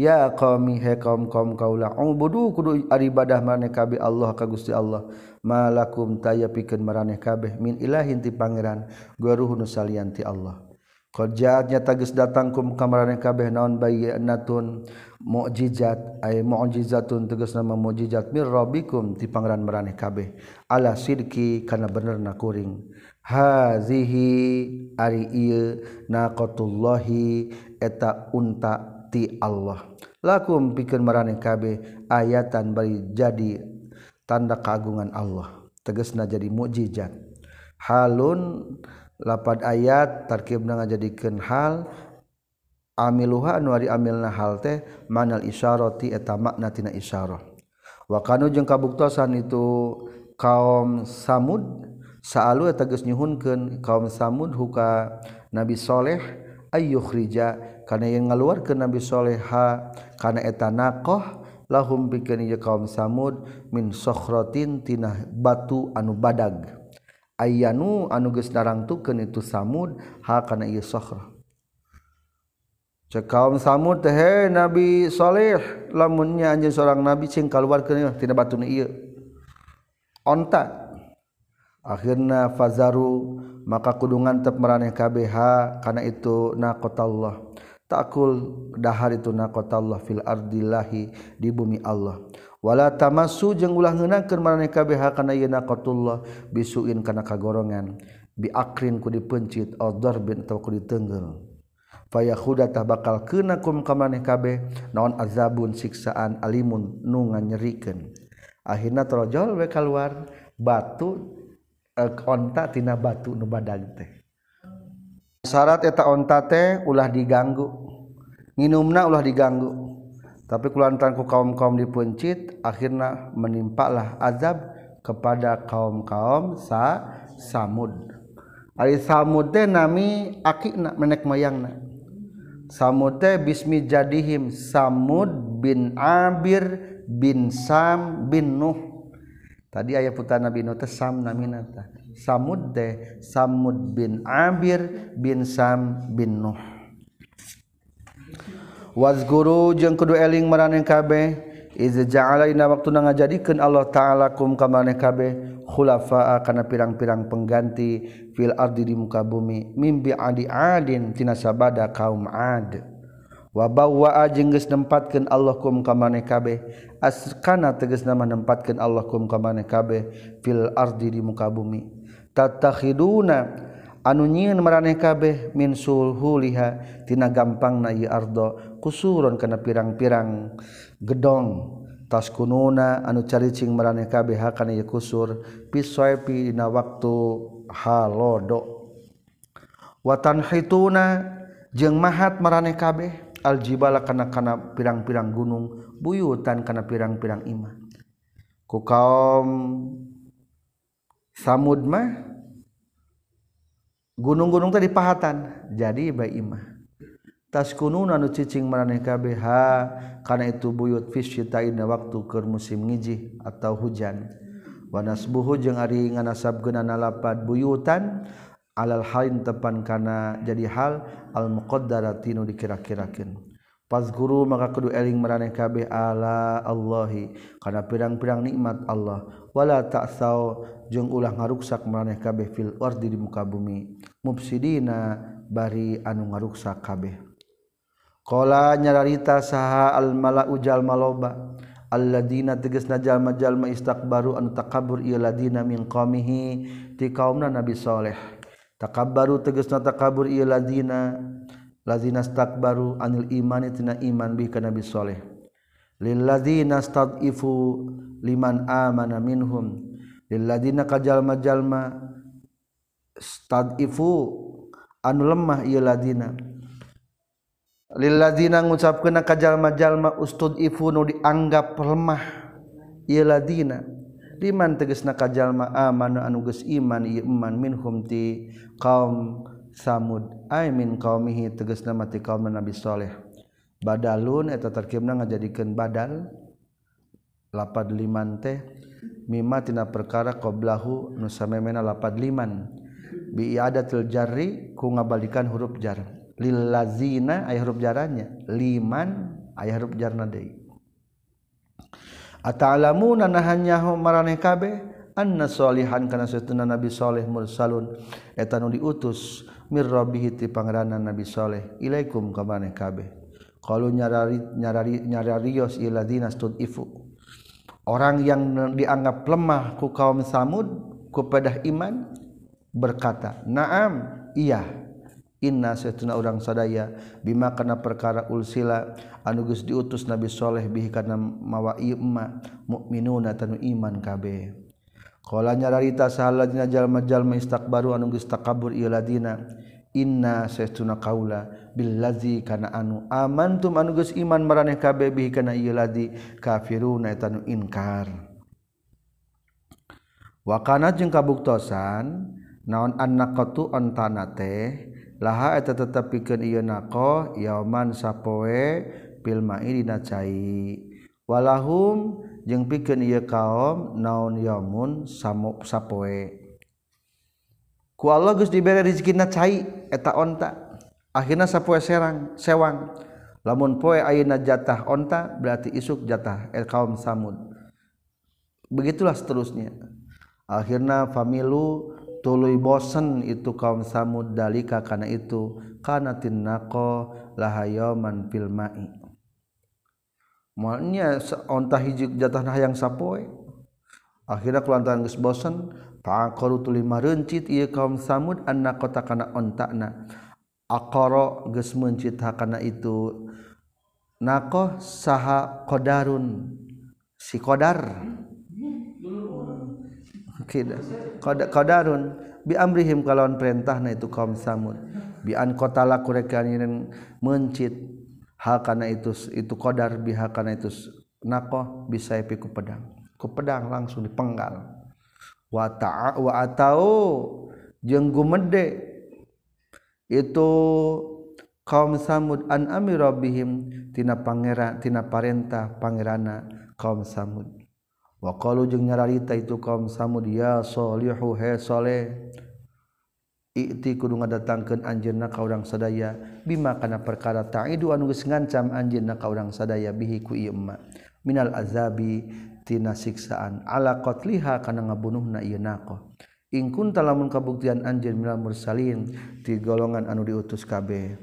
ya qaumi he kaum kaum kaula ubudu kudu ibadah maneh kabeh Allah ka Gusti Allah. Malakum taya pikeun maraneh kabeh min ilahin ti pangeran garuh nu salian ti Allah. Qad jaatnya tagis datang kum ka maraneh kabeh naon bayyinatun mukjizat ay mukjizatun tegas nama mukjizat mir rabbikum ti pangeran maraneh kabeh. Ala sidki kana benerna kuring. Hazihi ari ieu naqatullahi eta unta ti Allah. Lakum pikeun marani kabeh ayatan bari jadi tanda keagungan Allah. Tegesna jadi mukjizat. Halun lapad ayat tarkibna ngajadikeun hal amiluha anu ari amilna hal teh manal isyarati eta makna tina isyarah. Wa kanu jeung kabuktosan itu kaum samud saalu eta geus nyuhunkeun kaum samud huka nabi soleh ayyukhrija karena yang ngaluar ke Nabi Soleha karena etanaoh lahum bikin kaum Samud min sokhrotintinana batu anu badag. Ayanu anuges darang tuken itu Samud ha karena ieu sokhro cek kaum Samud teh Nabi Soleh lamunnya anjeun seorang Nabi cing keluar ke tina batu ieu. Onta. Akhirnya fazaru maka kudungan tep meraneh KBH karena itu naqatallah takul dahar itu nakota Allah fil ardillahi di bumi Allah. Wala tamassu jeung ulah ngeunakeun maraneh kabeh kana yeuna qatullah bisuin kana kagorongan. Bi akrin ku dipencit aw darbin atawa ku ditenggel fayakhuda tah bakal keuna kum ka maneh kabeh naon azabun siksaan alimun nu nganyerikeun. Akhirna trojol we keluar batu e, onta tina batu nu badag teh. Syarat eta onta teh ulah diganggu. Nginumna ulah diganggu. Tapi kulantaran ku kaum-kaum dipencit akhirnya menimpalah azab kepada kaum-kaum sa samud. Ari samud teh nami akina menek moyangna samud teh bismi jadihim samud bin abir bin sam bin nuh. Tadi ayat putar nabi nuh teh sam namina teh Samud de Samud bin Abir bin Sam bin Nuh Wazguru jeung kudu eling maraneh kabeh Izaalaina waktu nang ngajadikeun Allah ta'ala kum ka maneh kabeh khulafaa kana pirang-pirang pengganti fil ardi di muka bumi mimbi adi adin tina sabada kaum ad. Wa bawwa jeung geus nempatkeun Allah kum ka maneh kabeh askana tegasna manempatkeun Allah kum ka maneh kabeh fil ardi di muka bumi. Tatakhiduna anu nyiin meraneh kabeh min sulhuliha tina gampang na ieu ardo kusuron kana pirang-pirang. Gedong taskununa anu caricing meraneh kabeh hakana ieu kusur pisoepi dina waktu halodo. Watan hituna jeung mahat meraneh kabeh aljibala kana kana pirang-pirang gunung buyutan kana pirang-pirang imah. Ku kaum samud mah gunung-gunung tadi pahatan. Jadi baik imah tas kunun anu cicing maraneh KBH karena itu buyut fisyitaina waktu ke musim ngiji atau hujan. Wanas buhu jeung ari nganasabkeunana lapad buyutan alal halin tepan kana jadi hal al muqaddarati nu dikira-kirakeun. Pas guru maka kudu eling maraneh kabeh ala Allahi kana pirang-pirang nikmat Allah. Wala ta'sau jeung ulah ngaruksak maraneh kabeh fil ardi di muka bumi mufsidina bari anu ngaruksa kabeh Kala nyararita saha almala ujal maloba Alladina teges najal-majal maistakbaru anu takabur iya ladina min qamihi ti kaumna Nabi Saleh. Takabbaru tegesna takabur iya ladina lazina stakbaru anil imani tina iman bi ka Nabi Saleh. Lil ladina stadifu liman amana minhum. Lil ladina kajalma-jalma stadifu anu lemah ieu ladina. Lil ladina ngucapkeun ka jalma-jalma ustudifu nu dianggap lemah ieu ladina. Liman tegasna ka jalma amanu anu geus iman ieu iman minhum ti kaum samud. Ay min qaumihi tegasna mati kaum nabi saleh. Badalun eta tarkibna ngajadikeun badal. Lapad liman teh mimma tina perkara qoblahu nu samemena lapad liman. Bi i'adatil jarri ku ngabalikan huruf jar. Lil lazina aya huruf jaranya. Liman aya huruf jarna deui ata'lamuna nahanyahu maraneh kabeh? Anna solihan kana satuna nabi saleh mursalun. Eta nu diutus mirrobihiti pangerana Nabi Shaleh Ilaikum ke kabeh. Kalau nyarari nyarari nyararios stud ifu orang yang dianggap lemah ku kaum samud kepada iman berkata naam iya. Inna setuna orang sadaya bima kana perkara ulsila anugus diutus Nabi Soleh bihi kana mawa imma mukminuna tanu iman kabeh. Kalanya rarita sahaladina jalma-jalma istakbaru anu geus takabur ieu ladina inna setuna kaula billazi kana anu amantum anu geus iman maraneh kabeh bihi kana ieu ladi kafiruna tanu inkar. Wakana jeung kabuktosan naon annaqatu antana teh? Laha eta tetep pikeun ieu naqo yauman sapoe fil ma'i dina cai walahum jeung pikeun ieu kaum naon yaumun samo sapoe. Ku Allah geus dibere rezekina cai eta onta. Akhirna sapoe serang sewang. Lamun poe ayeuna jatah onta berarti isuk jatah el kaum samud. Begitulah seterusnya. Akhirna familu tuluy bosen itu kaum samud dalika kana itu kana tinnaqo lahayaman fil ma'i. Maunya ontah hiji jatah yang sapoe akhirnya kelantaran geus bosen faqaru tulima rencit ieu kaum samud anna kota kana ontakna aqara geus mencit hakana itu. Nakoh saha qadarun si qadar qadarun bi amrihim kalawan perintahna itu kaum samud. Bi an qatala kureka mencit hakana itu itu qadar bihakana itu nakoh bisa piku pedang. Ku pedang langsung dipenggal. Wa ta'a wa atau jeung gumede itu kaum samud an amira bihim tina pangeran tina parentah pangerana kaum samud wa qalu jeung nyararita itu kaum samud ya solihu he soleh Iti kudu ngadatangkeun anjeunna ka urang sadaya bima kana perkara ta'idu anu geus ngancam anjeunna ka urang sadaya bihi ku ieu emma. Minal azabi tina siksaan ala qatliha kana ngabunuhna ieu naqah in kunta lamun kabuktian anjeun minal mursalin ti golongan anu diutus kabeh.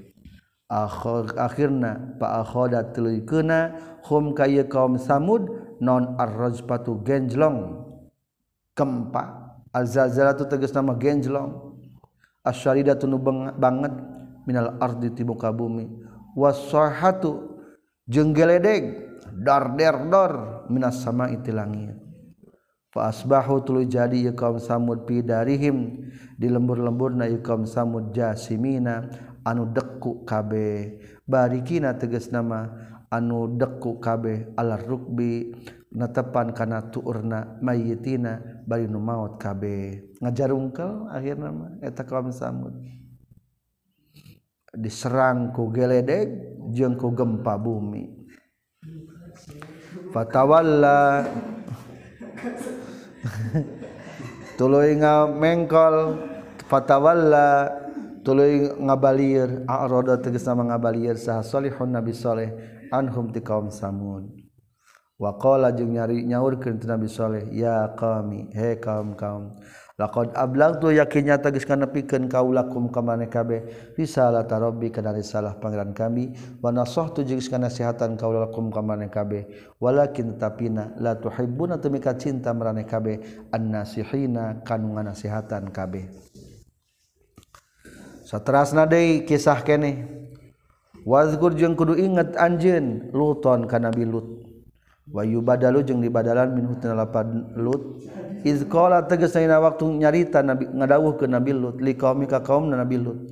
Akhirna pa akhoda tuluikeuna hum kaya kaum samud non arrojpatu genjlong. Kempa. Alzalzalatu tegas nama genjlong. Asyarida tunu banget. Minal ardi ti muka bumi. Wasahatu jeung geledeg dar der dor minas sama iti langit. Fa asbahu tulu jadi kaum samud pi darihim. Di lembur-lemburna kaum samud jasimina. Anu deku kabe. Barikina tegas nama anu deku kabeh alar rugbi netepan kana tuurna mayitina bari nu maut kabeh. Ngajarungkel akhirna mah eta kaum samud. Diserang ku geledeg jeung ku gempa bumi. Fatawalla. Tuluy ngamengkol fatawalla. Tuluy ngabalir aroda tegas nama ngabalir sah salihun nabi saleh. anhum ti kaum samud waqala jeung nyari nyaurkeun ti Nabi Saleh ya qami he kaum kaum laqad ablagtu yakinnya tagis kana pikeun kaulakum ka mane kabeh risalata rabbi kana risalah pangeran kami wa nasahtu jeung kana sihatan kaulakum ka mane kabeh walakin tapina la tuhibbuna tumika cinta marane kabeh annasihina kanu ngasihatan kabeh. Saterasna deui kisah keneh wazgur jeung kudu inget anjeun luton ka nabi lut. Wayu badalu jeung dibadalan min hutna lapan lut. Iz qala tegasna waktu nyarita nabi ngadawuh ke nabi lut li qaumi ka kaum nabi lut.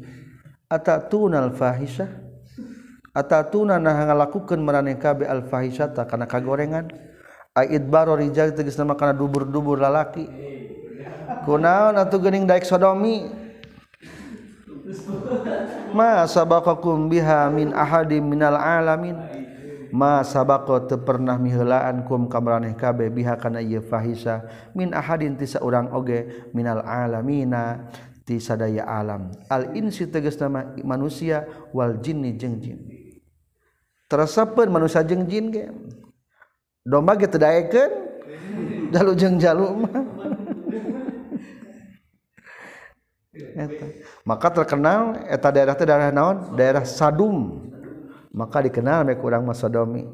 Atatunal fahisah atatuna nah ngalakukeun maraneh kabeh al fahisata kana kagorengan? Aid baro rijal tegasna kana dubur-dubur lalaki. Kunaon atuh geuning daek sodomi? ma sabaqakum biha min ahadim minal alamin. Ma sabaqa teu pernah miheulaan kum kamraneh kabe biha kana ieu fahisa. Min ahadin ti saurang oge minal alamina ti sadaya alam. Al insi tegas nama manusia wal jinni jeung jin. Terasapeun manusia jeung jin ge? Domba ge teu daekeun? Jalu jeung jalu mah. Eta. maka terkenal eta daerah teh daerah naon? Daerah Sadum. Maka dikenal me kurang masodomi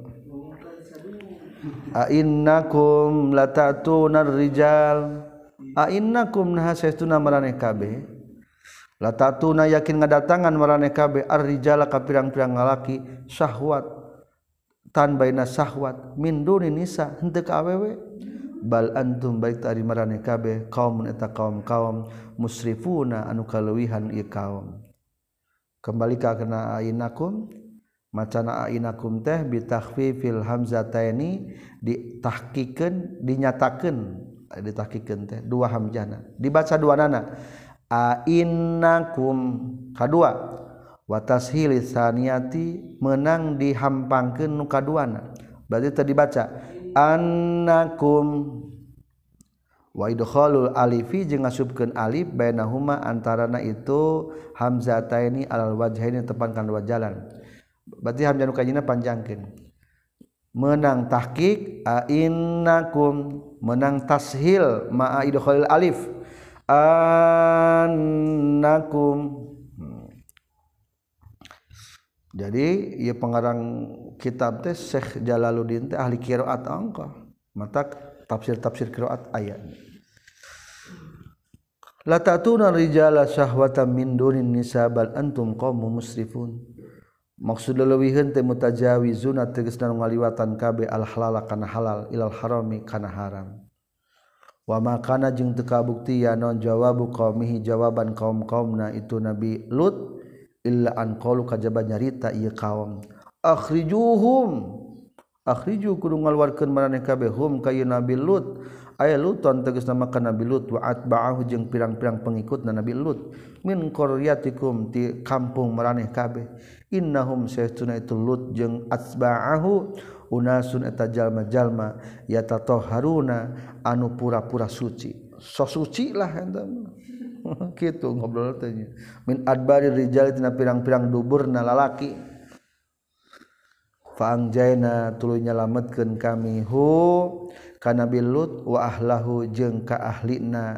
innakum latatuna rijal. A innakum saestuna maraneh kabeh latatuna yakin ngadatangan maraneh kabeh ar-rijala ka pirang-pirang ngalaki. Syahwat. Tan baina syahwat. Min duni nisa. Henteu ka awewe. bal antum baik tari marane kabeh kaum eta kaum kaum musrifuna anu kaleuwihan ieu kaum. Kembali ka kana ainakum macana ainakum teh bitakhfifil hamzataini ditahkikeun dinyatakeun ditahkikeun teh dua hamjana dibaca dua nana. Ainakum kadua. Wa tashil saniyati menang dihampangkeun nu kaduana berarti tadi baca annakum. Wa idkhalul alifi jeung ngasupkeun alif bainahuma antarana itu hamzataini alal wajhaini tepan kana dua jalan. Berarti hamzah nu kajina panjangkeun. Menang tahqiq innakum. Menang tashil ma'a idkhalil alif annakum. jadi ia pengarang kitab teh Syekh Jalaluddin teh ahli qiraat angka. Mata tafsir-tafsir qiraat ayat la ta'tuna rijala syahwatan min dunin nisa bal antum qaumun musrifun. Maksud leuwihun teh mutajawizuna tegasna ngaliwatan kabe al halal kana halal ilal harami kana haram. Wa makana jeung teu kabuktian ya non jawabu qaumihi jawaban kaum-kaumna itu nabi Lut illa an qalu kajaba nyarita ieu kaum akhrijuhum. Akhriju kudu ngaluarkeun maraneh kabeh. Hum ka nabi lut. Aya luton tegas nama ka nabi lut wa atba'ahu jeung pirang-pirang pengikutna nabi lut. Min qaryatikum ti kampung maraneh kabeh. Innahum saytuna itu lut jeung atba'ahu unasun eta jalma-jalma yatatoharuna anu pura-pura suci. So suci lah eta gitu ngobrol tanya min adbari rijal tina pirang-pirang dubur na lalaki. Fangjaina tuluy nyalametkeun kami hu ka nabi lut wa ahlahu jeung ka ahlina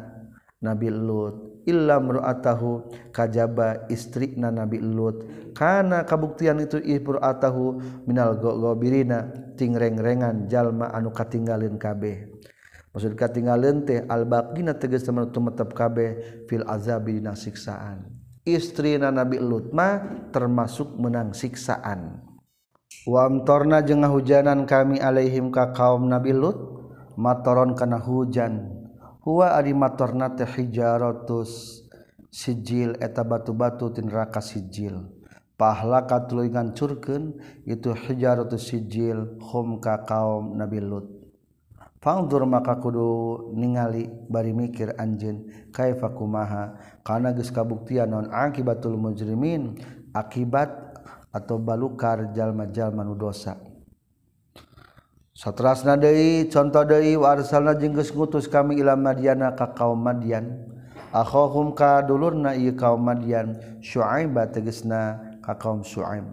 nabi lut. Illa mru'atahu kajaba istrina nabi lut. Kana kabuktian itu ibru'atahu minal gogobirina tingreng-rengan jalma anu katinggalin kabeh. maksud katingalin teh al-baqina tegas teman tetap kabeh fil azabi dina siksaan. Istri na Nabi Lutma termasuk menang siksaan. Wamtorna jengah hujanan kami alaihim ka kaum Nabi Lut matoron kana hujan. Huwa ari matorna teh hijaratus sijil eta batu-batu tin sijil. Pahala katuluy ngancurkeun itu hijaratus sijil hum ka kaum Nabi Lut. Fangdur maka kudu ningali bari mikir anjeun kaifa kumaha kana geus kabuktian non akibatul mujrimin akibat atau balukar jalma-jalma nu dosa. Satrasna deui contoh deui wa arsalna jeung geus ngutus kami ila Madyana ka kaum Madyan akhahum ka dulurna ieu kaum Madyan Syuaib tegasna ka kaum Syuaib.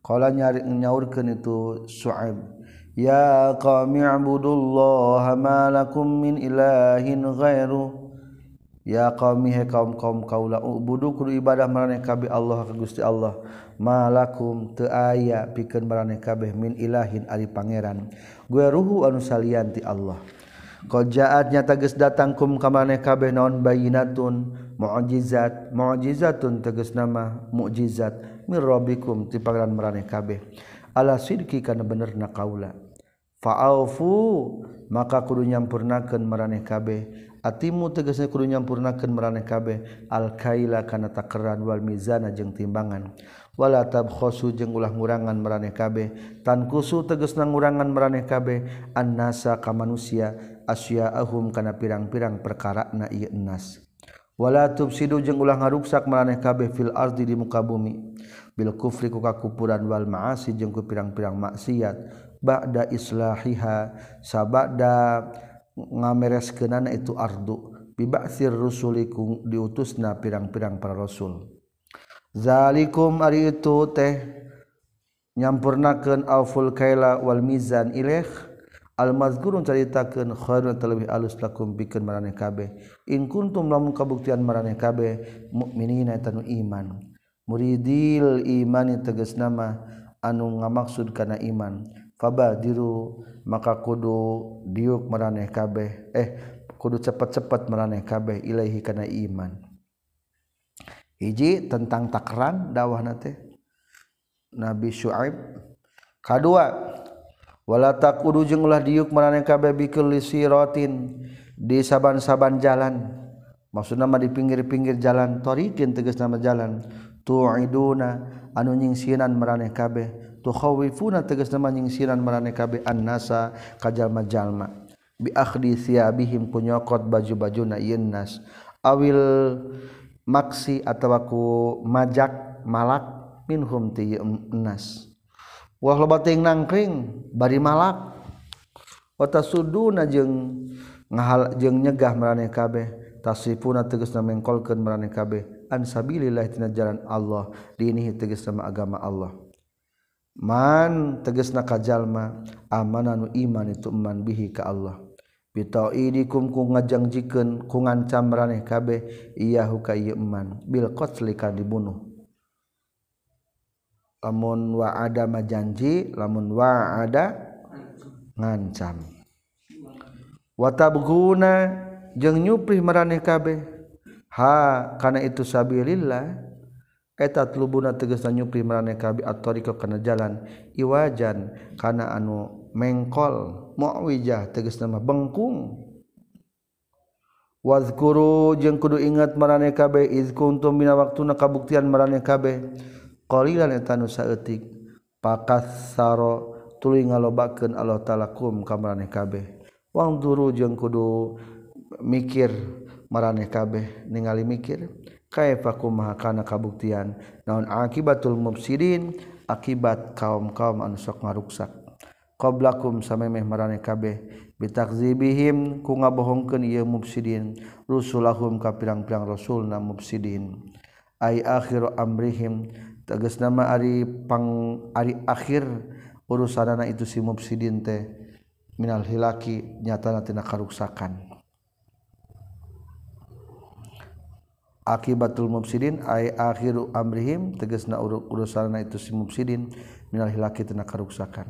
Qala nyaurkeun itu Syuaib ya qami abudullaha ma lakum min ilahin ghairu ya qami he kaum kaum kaula ubudu kudu ibadah maraneh kabeh Allah ka Gusti Allah. Malakum teu aya pikeun maraneh kabeh min ilahin ari pangeran. Gue ruhu anu salian ti Allah. Qad ja'at nyata geus datang kum ka maraneh kabeh naon? Bayinatun mu'jizat. Mu'jizatun tegas nama mukjizat mir rabbikum ti pangeran maraneh kabeh. Ala sidki kana benerna kaula. fa'alfu maka kudu nyampurnakeun maraneh kabeh. Atimu tegasna kudu nyampurnakeun maraneh kabeh. Al kaila kana takeran wal mizana jeung timbangan. Wala tabkhasu jeung ulah ngurangan maraneh kabeh. Tan kusu tegasna ngurangan maraneh kabeh. Annasa ka manusia asyaahum kana pirang-pirang perkara na ieu nas. Wala tubsidu jeung ulah ngaruksak maraneh kabeh fil ardi di muka bumi. Bil kufri ku kakupuran wal maasi jeung ku pirang-pirang maksiat. ba'da islahiha sabada ngamereskeunana itu ardu. Biba'sir rusulikum diutusna pirang-pirang para rasul. Zalikum ari itu teh nyampurnakeun auful kaila wal mizan ilaih. Al mazkurun caritakeun khairun talabih alus lakum bikeun maraneh kabeh. In kuntum lamun kabuktian maraneh kabeh mukminina tanu iman. Muridil imani tegas nama anu ngamaksud kana iman. fabadiru maka kudu diuk meraneh kabeh eh kudu cepat-cepat meraneh kabeh ilaihi kana iman. Hiji tentang takran dakwah nate Nabi Syuaib. Kadua wala takudu jeung ulah diuk meraneh kabeh bikul siratin di saban-saban jalan. Maksudna mah di pinggir-pinggir jalan torikin tegas nama jalan. Tu'iduna anu nyingsinan meraneh kabeh. tukhawifuna tegas nama nyingsiran marane kabe annasa kajalma-jalma. Bi akhdi thiyabihim kunyokot baju-baju na ieu nas. Awil maksi atawa ku majak malak minhum ti nas. Wah loba teuing nangkring bari malak. Wata tasuduna jeung ngahal jeung nyegah marane kabeh tasifuna tegasna mengkolkeun marane kabeh an sabilillah tina jalan Allah. Dinihi tegas sama agama Allah. man teges na kajallma amananu iman itu iman bihi ka Allah. Pito idikum ku ngajangjiken ku ngancam raneh kabeh iyahu ka iman bil qatli dibunuh. Lamun wa ada majanji lamun wa ada ngancam. Watabguna jeung nyuprih maraneh kabeh. Ha kana itu sabilillah. eta lubuna teges nyupri marane kabi atoriko kana jalan. Iwajan kana anu mengkol muwijah teges nama bengkung. Wazkuru jeung kudu ingat marane kabeh iz kuntum mina waktuna kabuktian marane kabeh qalilan eta nu saeutik pakasaro tuluy ngalobakeun Allah taala kum ka marane kabe. Wangduru jeung kudu mikir marane kabeh ningali mikir. kaifakum maha kana kabuktian? Naon akibatul mufsidin akibat kaum-kaum anu sok ngaruksak. Qablakum samemeh marane kabeh. Bitakzibihim ku ngabohongkeun ieu mufsidin rusulahum ka pirang-pirang rasulna mufsidin ay akhiru amrihim. Tegas nama ari pang ari akhir urusanana itu si mufsidin teh. Minal hilaki nyatana tina karuksakan. akibatul mufsidin ay akhiru amrihim tegasna urusanna itu si mufsidin minal hilaki tina karuksakan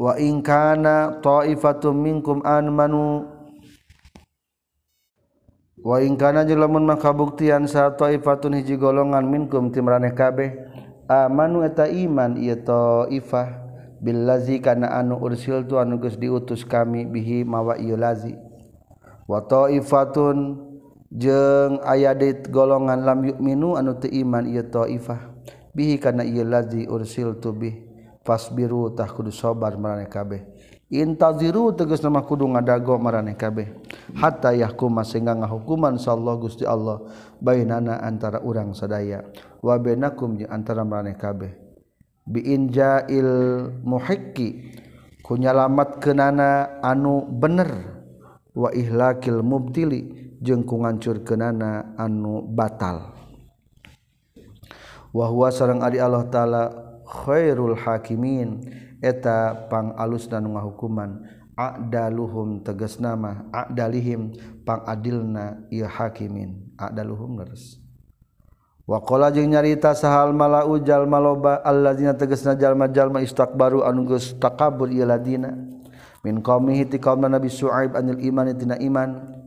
wa in kana ta'ifatum minkum amanu wa in kana jalamun maka buktian sa ta'ifatun hiji golongan minkum timraneh kabeh amanu eta iman ieu ta'ifah billazi kana anu ursil tu anu geus diutus kami bihi mawa ieu lazi. Wa ta'ifatun jeung aya dit golongan lam yuk minu anu teu iman ieu taifah. Bihi kana ieu lazi ursil tubih fasbiru tah kudu sabar marane kabeh. Intaziru tegas nama kudu ngadago marane kabeh. Hatta yahkuma sehingga ngahukuman sallallahu Gusti Allah bainana antara urang sadaya. Wa bainakum jeung antara marane kabeh. Biinja'il muhiqqi kunyalamat kenana anu bener. Wa ihlakil mubtili jeung ku ngancurkeunana anu batal. Wa huwa sareng ari Allah taala khairul hakimin. Eta pang alus dan ngahukuman adaluhum tegas nama adalihim pang adilna ieu hakimin adaluhum leres. Wakola jeung nyarita sahal mala ujal maloba alladzina tegasna jalma-jalma istakbaru anu geus takabur ieu ladina. Min qaumihi ti kaum Nabi Suaib anil iman tina iman.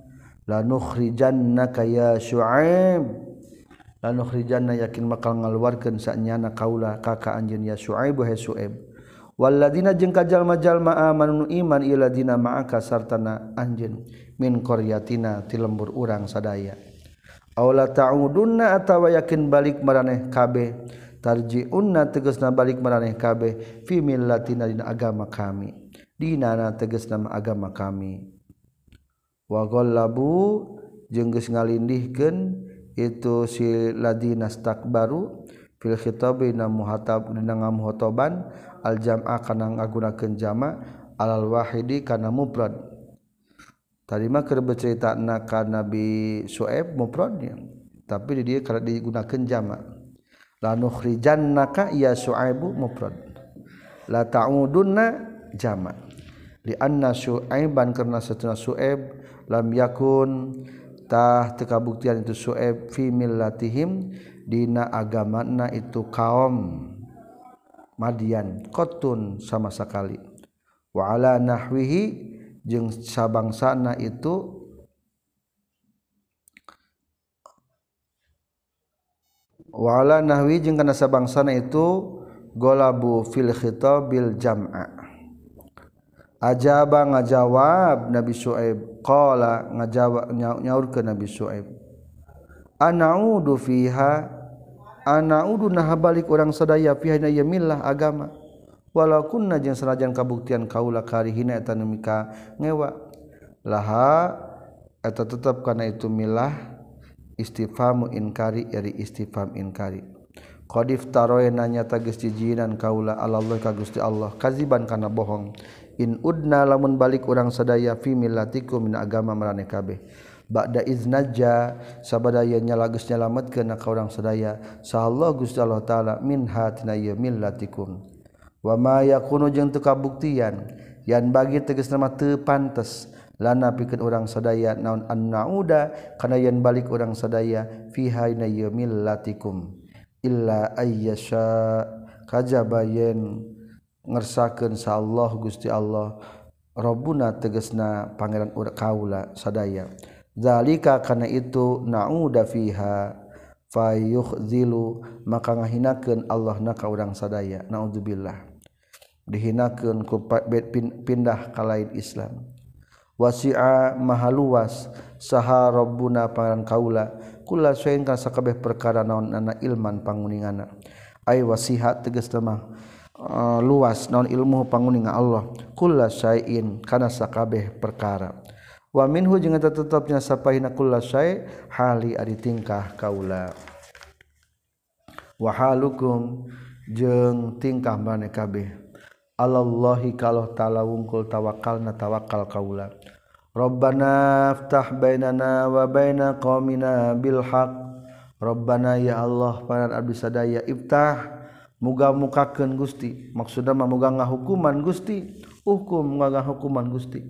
lanukhrijanna kaya Syuaib. Lanukhrijanna yakin bakal ngaluarkeun sanyana kaula kaka anjeun ya Syuaib he Syuaib. Waladina jeung kajalma-jalma amanu iman iladina ma'aka sartana anjeun min qaryatina ti lembur urang sadaya. Aula ta'udunna atawa yakin balik maraneh kabeh. Tarjiunna tegasna balik maraneh kabeh fi millatina dina agama kami. Dinana tegas nama agama kami. wagol jeung jengges ngalindihken itu si ladinastak baru fil khitabi na muhatab dina ngamuhotoban al jam'a kana ngagunakeun jama' alal wahidi kana mufrad. Tadi mah keur beceritana ka nabi suaib mufradnya tapi di dieu kana digunakeun jama' la nukhrijannaka ya suaibu mufrad. La ta'udunna jama' li anna suaiban karena satuna suaib lam yakun tah tekabuktian itu Su'aib fi millatihim dina agamana itu kaum. Madian kotun sama sekali. Wa ala nahwihi jeung sabangsana itu wala nahwi jeung kana sabangsana itu golabu fil khitabil jam'a ajaba ngajawab Nabi Suaib qala ngajawab nyaur ke Nabi Suaib anaudu fiha anaudu nah balik orang sadaya fiha na yamillah agama. Walau kunna jeung sanajan kabuktian kaula karihina eta nu mika ngewa. Laha eta tetep kana itu milah istifhamu inkari iri istifham inkari. Qad iftaroyna nyata geus jijinan kaula Allah ka Gusti Allah. Kaziban kana bohong. in udna lamun balik urang sadaya fi millatikum min agama marane kabeh. Ba'da iznaja sabadaya nyala geus nyalametkeun ka urang sadaya. Sahallahu Gusti Allah taala min hatina ieu millatikum. Wa ma yakunu jeung teu kabuktian yan bagi tegas nama teu pantes lana pikeun urang sadaya naon an nauda kana yan balik urang sadaya fi hayna ieu millatikum. Illa ayyasha kajabayen ngersakeun sa Allah Gusti Allah. Rabbuna tegesna pangeran ur kaula sadaya. Zalika kana itu nauda fiha fayukhzilu maka ngahinakeun Allah na ka urang sadaya. Naudzubillah. Dihinakeun ku pindah ka lain Islam. Wasi'a maha luas saha rabbuna pangeran kaula. Kula saeun ka sakabeh perkara naon ana ilman panguningana Ay wasiha tegas mah. Uh, luas naon ilmu panguninga Allah. Kula sayin kana sakabeh perkara. Wa minhu jeung eta tetepnya sapahina kula say hali ari tingkah kaula. Wa halukum jeung tingkah mane kabeh. Allahi kalau ta'ala wungkul tawakalna tawakal kaula. Rabbana bainana wa baina bilhaq bil ya Allah panan abdi sadaya ibtah muga mukaken Gusti. Maksud memugangga hukuman Gusti. Hukum nga hukuman Gusti.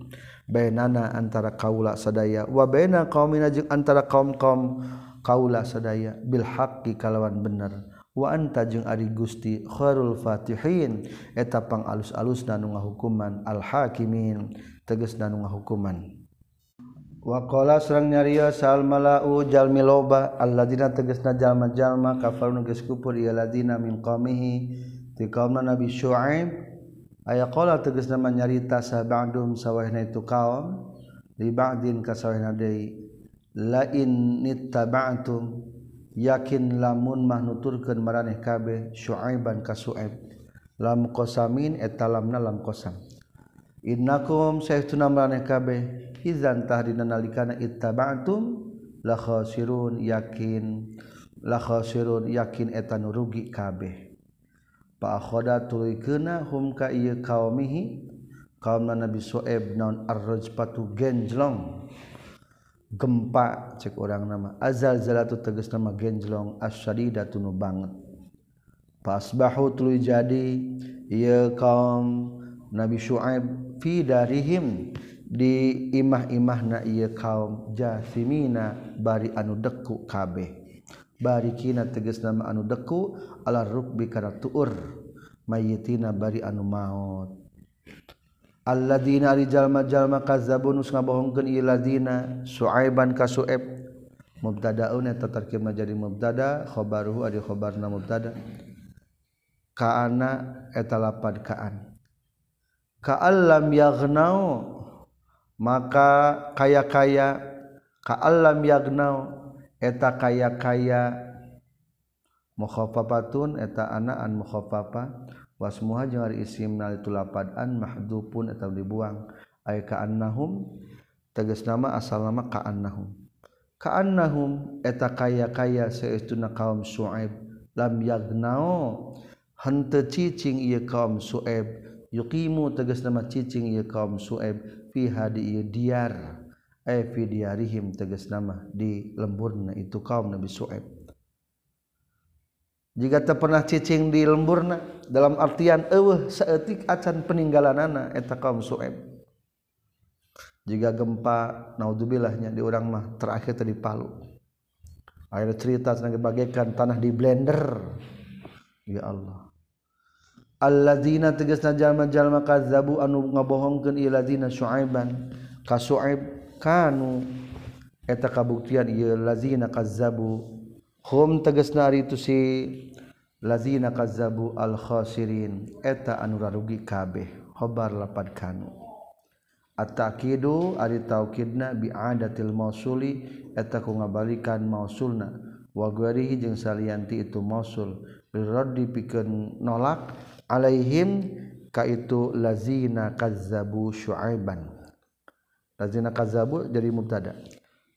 Benana antara kaula sadaya. Wabena kaum minjung antara kaum-kaum kaula sadaya. Bilhaqi kalawan bener. Wa anta jeung ari Gusti khairul fatihin. Etapang alus-alus danunga hukuman al hakimin. Tegas nanu hukuman Wakola serang nyaryo sal malau jalmi loba alladina tegesna jalma jalma kafar nuges kupur ya ladina min qamihi ti kaum Nabi Syuaib. Aya teges nama nyarita sabadum sawahna itu kaum li ba'din ka sawahna la in nittaba'tum yakin lamun mah nuturkeun maraneh kabeh Syuaiban ka Suaib. Lam qasamin eta lamna lam qasam. Innakum saytuna maraneh kabeh izantah dinalikana ittabatum lakhoirun yakin lakhoirun yakin etan rugi kabeh. Pakhoda tulikna humka iya kaumihi kaum Nabi Soeb naon arroj patu genjlong. Gempa cek orang nama. Azal zalatu tegas nama genjlong asyadidatunu banget. Pasbahu tuluy jadi ieu kaum Nabi Syuaib fi darihim. di imah-imah na ia kaum jasimina bari anu deku kabeh. Barikina teges nama anu deku ala rukbi kana tuur. Mayitina bari anu maut. Alladina rijalma jalma kazzabun us ngabohongkeun ieu ladina suaiban ka suaib. Mubtadaun eta tarkib jadi mubtada khabaruhu adi khabarna mubtada. Kaana eta lapad kaan. Ka'allam yaghnau maka kaya-kaya kaalam yagnau eta kaya-kaya mukhafafatun eta anaan mukhafafa. Wasmuha jeung ari isim nalitu lapadan mahdhupun eta dibuang. Ay ka'annahum tegas nama asal nama ka'annahum ka'annahum eta kaya-kaya saestuna kaum suaib. Lam yagnau henteu cicing ieu kaum suaib. Yuqimu tegas nama cicing ieu kaum suaib. Fi hadi ieu diar ay fi diarihim tegas nama di lemburna itu kaum Nabi Syuaib jika tak pernah cicing di lemburna dalam artian eueuh saeutik acan peninggalan anak eta kaum Su'aib. Jika gempa naudzubilahnya di orang mah terakhir tadi Palu. Air cerita senang bagaikan tanah di blender. Ya Allah allazina tegasna jalma-jalma kadzabu anu ngabohongkeun ieu lazina syuaiban. Ka syuaib kanu eta kabuktian ieu lazina kazzabu hum tegasna ari itu si lazina kazzabu al khasirin eta anu rarugi kabeh. Khabar lapad kanu. At-taqidu ari taukidna bi adatil mausuli eta ku ngabalikan mausulna. Wa ghairihi jeung salianti itu mausul. Raddi pikeun nolak alaihim kaitu lazina kazzabu syu'aiban. Lazina kazzabu jadi mubtada.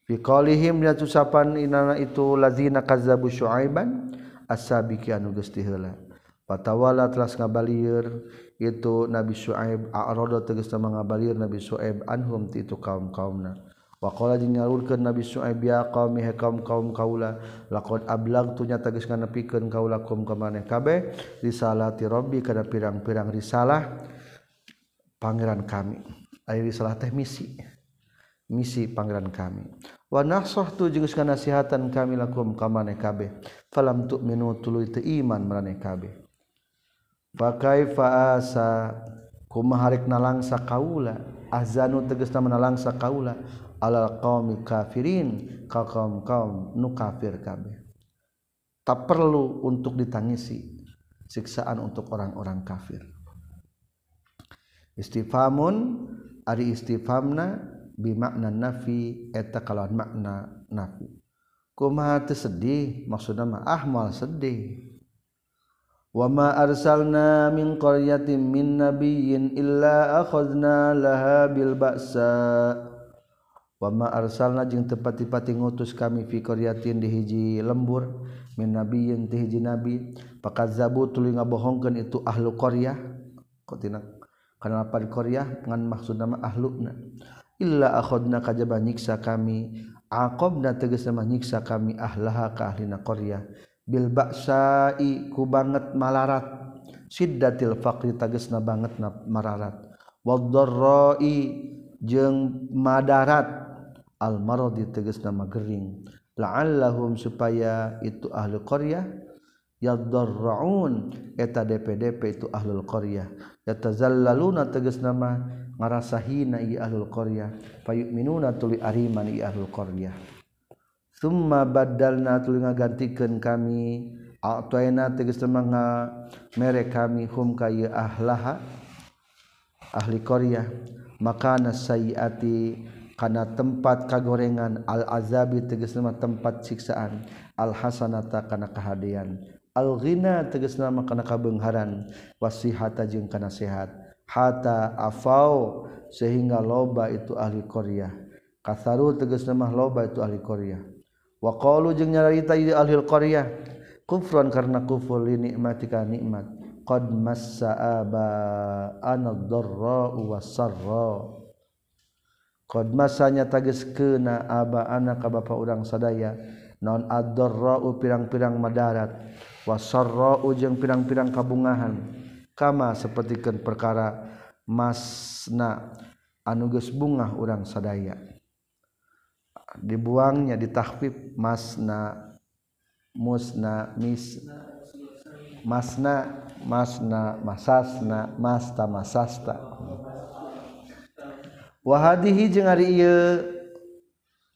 Fi qalihim ya ucapan inana itu lazina kazzabu syu'aiban as-sabiqi anu geus tiheula patawala telas ngabalieur itu nabi syu'aib a'rada tegas mangabalieur nabi syu'aib anhum ti itu kaum-kaumna. Wakola jing nyalurkeun Nabi Syuaib ya qaumi he kaum kaum kaula laqad ablag tu nya tegas nganepikeun kaula kum ka maneh kabeh risalati rabbi kana pirang-pirang risalah pangeran kami. Ari risalah teh misi misi pangeran kami. Wa nasahtu jeung geus nasihatan kami lakum ka maneh kabeh. Falam tu'minu tulu itu iman maneh kabeh. Fa kaifa asa? Kumaha rek nalangsa kaula? Azanu tegasna menalangsa kaula. Alal qaumi kafirin ka kaum kaum nu kafir kabeh. Tak perlu untuk ditangisi siksaan untuk orang-orang kafir. Istifamun ari istifamna bimakna nafi eta kalawan makna nafi. Kumaha teu sedih? Maksudna mah ahmal sedih. Wa ma arsalna min qaryatin min nabiyyin illa akhadna laha bil ba'sa wa ma arsalna jeung teu pati-pati ngutus kami fi qaryatin di hiji lembur min nabiyyin ti hiji nabi. Pakazzabu tuluy ngabohongkeun itu ahlu qaryah. Kotina kana di qaryah? Ngan maksudna mah ahluna akhodna kajba nyiksa kami. Aob na teges nama nyiksa kami ahlaha ka ahlina Korea Bilbaksa ku banget malarat. Sidatil faqri tages na banget na mararat. Waldorroi jeng Madarat Almaro di teges nama Gering. Laalahum supaya itu ahli Korea yadorraun eta DPDP itu ahlul Korea yatazalla luna teges nama ngarasa hina i ahlul qaryah. Fayu'minuna tuli ariman i ahlul qaryah. Summa badalna tuli ngagantikeun kami. A'tayna tegas mangga mere kami hum ka ahlaha ahli qaryah. Makana sayiati kana tempat kagorengan al azabi tegas nama tempat siksaan. Al hasanata kana kahadian al ghina tegas nama kana kabeungharan wasihata jeung kana sehat. Hata afau sehingga loba itu ahli Korea kasaru tegas nama loba itu ahli Korea wa qalu jeung nyarita ahli Korea kufran karena kufur li nikmatika nikmat. Qad massa aba ana dharra wa sarra masanya tages kena aba anak ka bapa urang sadaya non adorrau pirang-pirang madarat wasro jeung pirang-pirang kabungahan. Kama sepertikan perkara masna anuges bungah urang sadaya. Dibuangnya ditahfif masna musna mis masna masna masasna masta masasta. wahadihi jeung ari ieu.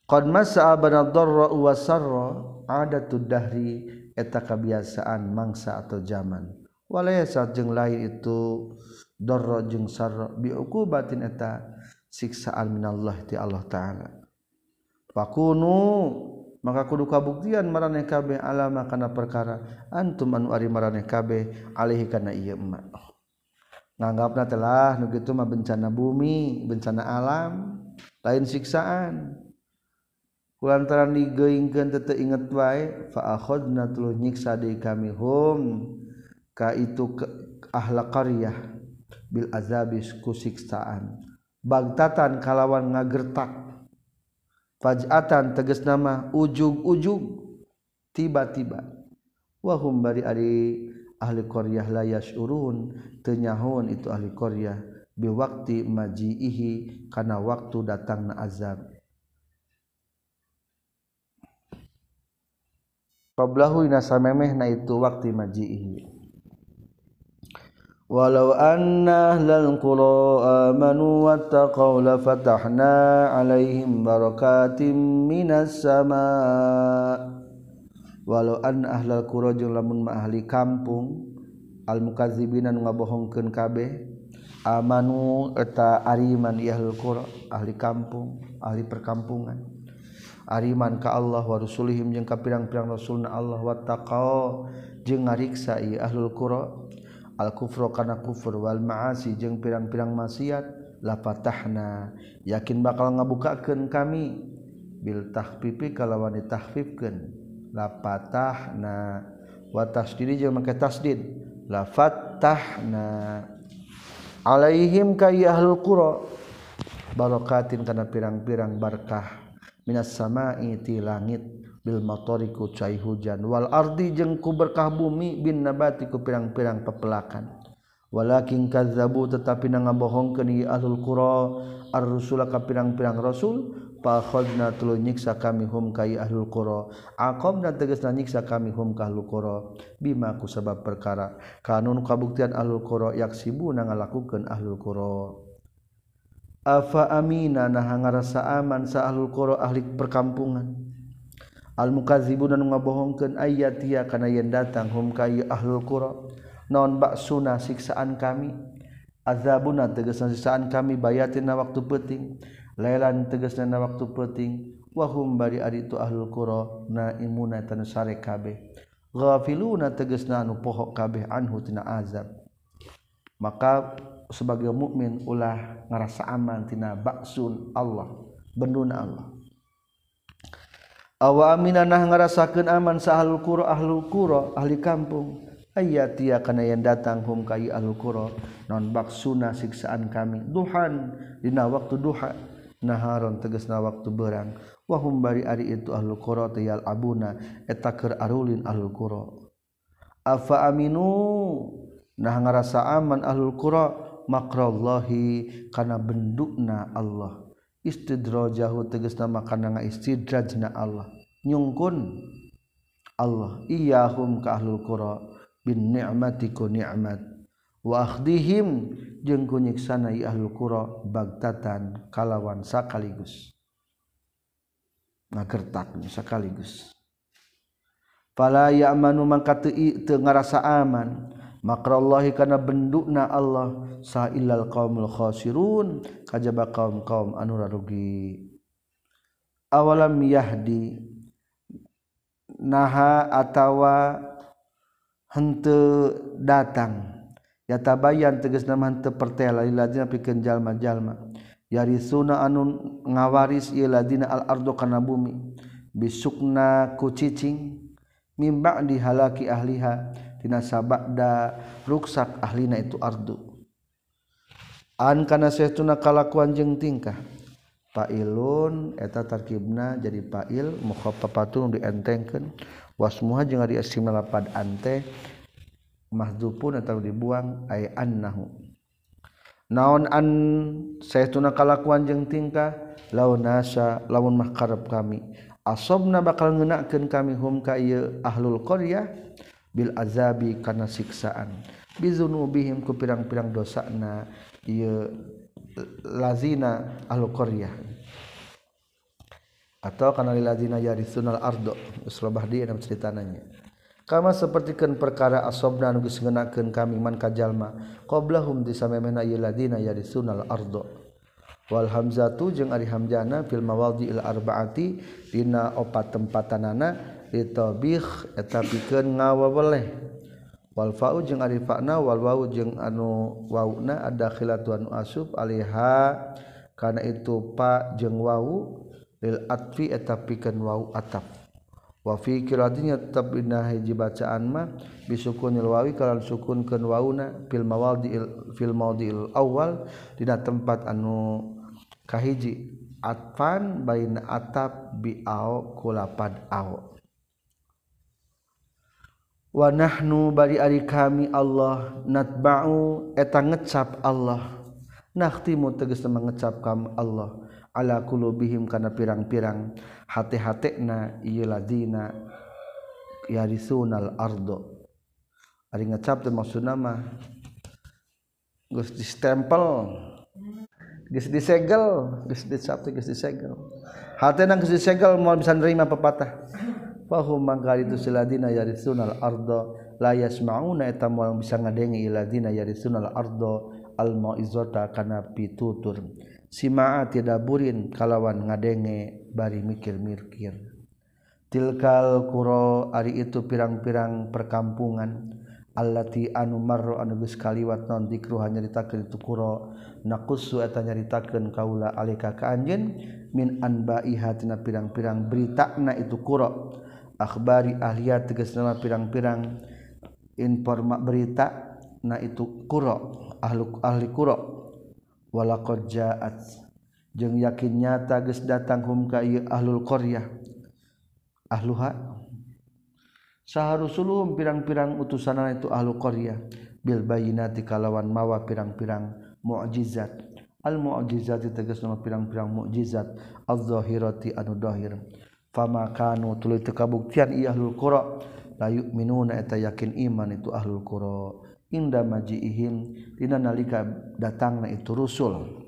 Qad massa abanadarra wa sarra adatud dahri eta kebiasaan mangsa atau zaman. Walaysa jeung lain itu darra jeung sarra biuqubatin eta siksaan minallah ti Allah taala. Fakunu maka kudu kabuktian maraneh kabeh alama kana perkara antum anu ari maraneh kabeh alaihi kana ieu emak. nganggapna telah nu gitu mah bencana bumi bencana alam lain siksaan. Kulantaran digeingkeun teu inget wae fa akhadna tuluh nyiksa deui kami hum ka itu ke ahla qaryah bil azabis ku siksaan. Bagtatan kalawan ngagertak. Faj'atan tegas nama ujug-ujug. Tiba-tiba. Wahum bari ari ahli qaryah la yashurun. Tenyahun itu ahli qaryah. Biwakti majiihi kana waktu datangna azab. Qablahu ina samemeh na itu waktu majiihi. Walau anna ahlal qura amanu wattaqaw la fatahna alaihim barakatim minas sama walau an ahlal qura jeung lamun ma ahli kampung al mukadzibinan ngabohongkeun kabeh amanu eta ariman di ahlul qura ahli kampung ahli perkampungan. Ariman ka Allah wa rasulihim jeung ka pirang-pirang rasulna Allah wa jeung ngariksa ieu ahlul qura. Al kufra kana kufur wal ma'asi jeung pirang-pirang maksiat la fatahna. Yakin bakal ngabukakeun kami bil tahfifi kalawan ditahfifkeun. lapatah na watasdiri jeung make tasdid. La fatahna. Alaihim ka ahlul qura. Barakatin kana pirang-pirang berkah minas sama'i ti langit. Bil matari ku cai hujan. Wal ardi jeung ku berkah bumi. Bin nabati ku pirang-pirang pepelakan. Walakin kadzabu tetapi na ngabohongkeun ahlul qura. Ar-rusula ka pirang-pirang rasul. pakhadna tuluy nyiksa kami hum ka ahlul qura aqamna tegasna nyiksa kami hum ka ahlul qura bima ku sabab perkara. Kanun kabuktian ahlul qura yaksibu ngalakukeun ahlul qura afa amina nah ngarasa aman sa ahlul qura ahli perkampungan. Al mukazibuna nu ngabohongkeun ayatia kana yen datang hum ka ahlul qura non baksuna siksaan kami? Azabuna tegasna siksaan kami bayatina waktu penting. Lelan teges na waktu peting wahum bari ari itu ahlul qura na imuna tan sare kabeh. Ghafiluna teges anu pohok kabeh anhu tina azab. Maka sebagai mukmin ulah ngerasa aman tina baksun Allah benduna Allah. Awa amina nah ngarasakeun aman sa ahlul qura ahlul qura ahli kampung. Ayatia kana yang datang hum kai ahlul qura non baksuna siksaan kami. Duhan dina waktu duha naharon tegesna waktu berang. Wahum bari ari itu ahlul qura tiyal abuna eta keur arulin ahlul qura. Afa aminu nah ngarasa aman ahlul qura makrallahi kana bendukna Allah. Istidrojahu tegesna makana ngaistidrajna Allah. Nyungkun Allah. Iyahum ka ahlul qura bin ni'mati ku ni'mat. wahdihim jeung kunyiksana ahlul qura bagtatan kalawan sakaligus. Nagertak sakaligus. Fala ya'manu mangka teu ngarasa aman. Makrallahi kana bendukna Allah sa'ilal qaumul khasirun kajaba kaum-kaum anu rugi awalam yahdi naha atawa henteu datang. ya tabayan teges naman tepertela ladina pikeun jalma-jalma yari suna anun ngawaris ieu ladina al ardu kana bumi. Bisukna ku cicing mimba dihalaki ahliha tina sabada ruksak ahlina itu ardu an kana saestuna kalakuan jeung tingkah? Pailun eta tarkibna jadi pail mukhafafatun dientengkeun. Wasmuha jeung ari asimna lapad ante mahzupun atau dibuang ay annahu. Naon an saytuna kalakuan jeung tingkah? Laun nasa lamun mah karep kami. Asobna bakal ngeunakeun kami hum ka ieu ahlul qaryah? Bil azabi kana siksaan. Bizunubihim ku pirang-pirang dosana ieu lazina ahlul qaryah. Atau kana lazina yarisunal ardo. Uslobah dia dalam ceritananya kama sepertikan perkara asobna nu geus ngeunakeun kami man ka jalma qablahum disamemehna ieu ladina yarisunal ardo wal hamzatu jeung ari hamzana fil mawadhi'il arbaati dina opat tempatanana litabikh eta pikeun ngawaweleh wal fa'u jeung ari fa'na wal wawu jeung anu wauna adakhilatu anu asub alaiha kana itu pa jeung wawu lil atfi eta pikeun wawu atap. Wafi kiratinya tetap inna hiji bacaan mah bisukunil wawi kalan sukunkeun wauna fil mawadi fil maudil awal dina tempat anu kahiji atfan baina atap bi ao kulapad ao. Wa nahnu bari ari kami Allah natba'u eta ngecap Allah. Nakhtimu tegasna mengecap kami Allah ala qulubihim kana pirang-pirang hati-hati na ladina yarisunal ardo. Ari ngecap teh maksudna mah geus distempel geus disegel geus dicap teh geus disegel. Hatena geus disegel moal bisa nerima pepatah. Fahum mangkal itu siladina yarisunal ardo. La yasmauna eta moal bisa ngadengi iladina yarisunal ardo. Al mauizata kana pitutur. simaa tidak burin kalawan ngadenge bari mikir-mikir. Tilkal kuro ari itu pirang-pirang perkampungan allati anu marro anu geus kaliwat non dikruha nyaritakeun itu kuro naqussu eta nyaritakeun kaula alika ka anjeun min anba'iha tina pirang-pirang beritana itu kuro. Akhbari ahliya tegasna pirang-pirang informa berita na itu kuro ahli ahli kuro. walakot jaat. Jeung yakin nyata geus datang hum ka ieu ahlul qaryah. Ahluha. Saharusuluhum pirang-pirang utusanana itu ahlul qaryah. Bil bayinati kalawan mawa pirang-pirang mukjizat al mukjizat tegas nama pirang-pirang mukjizat az-zahirati anu dahir fama kanu tuluy teu kabuktian ieu ahlul qura. La yu'minuna eta yakin iman itu ahlul qura. inda majiihim tina nalika datangna itu rusul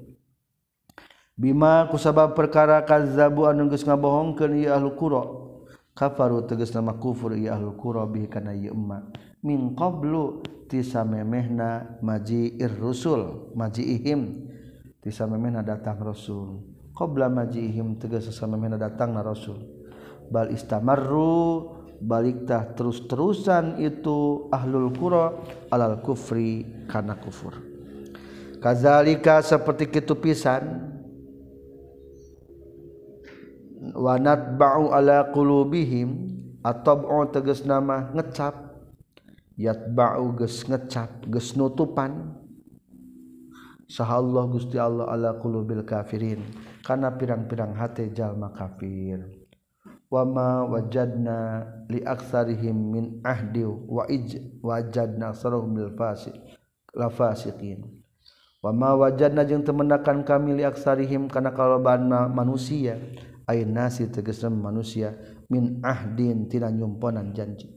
Bima kusabab perkara kazzabu anu geus ngabohongkeun ieu ahlu qura. Kafaru tegas nama kufur ieu ahlu qura bihi kana ieu emma. Min qablu tisamemehna majiir rusul majiihim tisamemehna datang rasul. Qabla majiihim tegas sasamemehna datangna rasul. Bal istamarru baliktah terus-terusan itu ahlul qura alal kufri kana kufur. Kazalika seperti kitu pisan wanat ba'u ala qulubihim atau tegas nama ngecap yatba'u geus ngecap geus nutupan sahallahu Gusti Allah ala qulubil kafirin kana pirang-pirang hate jalma kafir wama wajadna li aktsarihim min ahdi wa ij wajadna sarahum bil fasiq la fasiqin. Wama wajadna jeung temendakan kami li aktsarihim kana kaloban manusia ayin nasi tegasna manusia min ahdin tina nyumponan janji.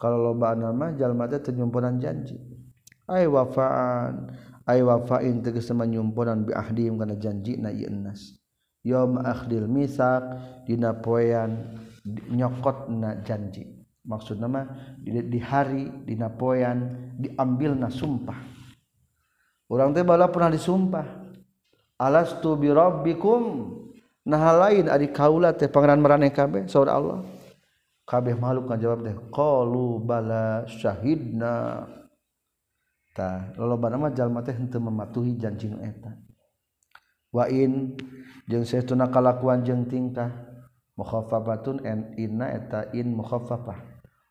Kalau loba nama jalma teh tenyumpunan janji. Ay wafaan ay wafain tegas sama nyumpunan bi ahdim kana janji na ieu nas yom akhdil misak dina poean nyokot na janji. Maksud nama di, di hari dina poean diambil na sumpah. Orang teh bala pernah disumpah alastu bi rabbikum? Nah lain ari kaula teh pangeran marane kabeh saudara Allah. Kabeh makhluk ngajawab teh qalu bala syahidna. Tah loba nama jalma teh henteu mematuhi janji nu eta. Wa in jeung seuna kalakuan jeung tingkah mukhaffafatun en inna eta in mukhaffafah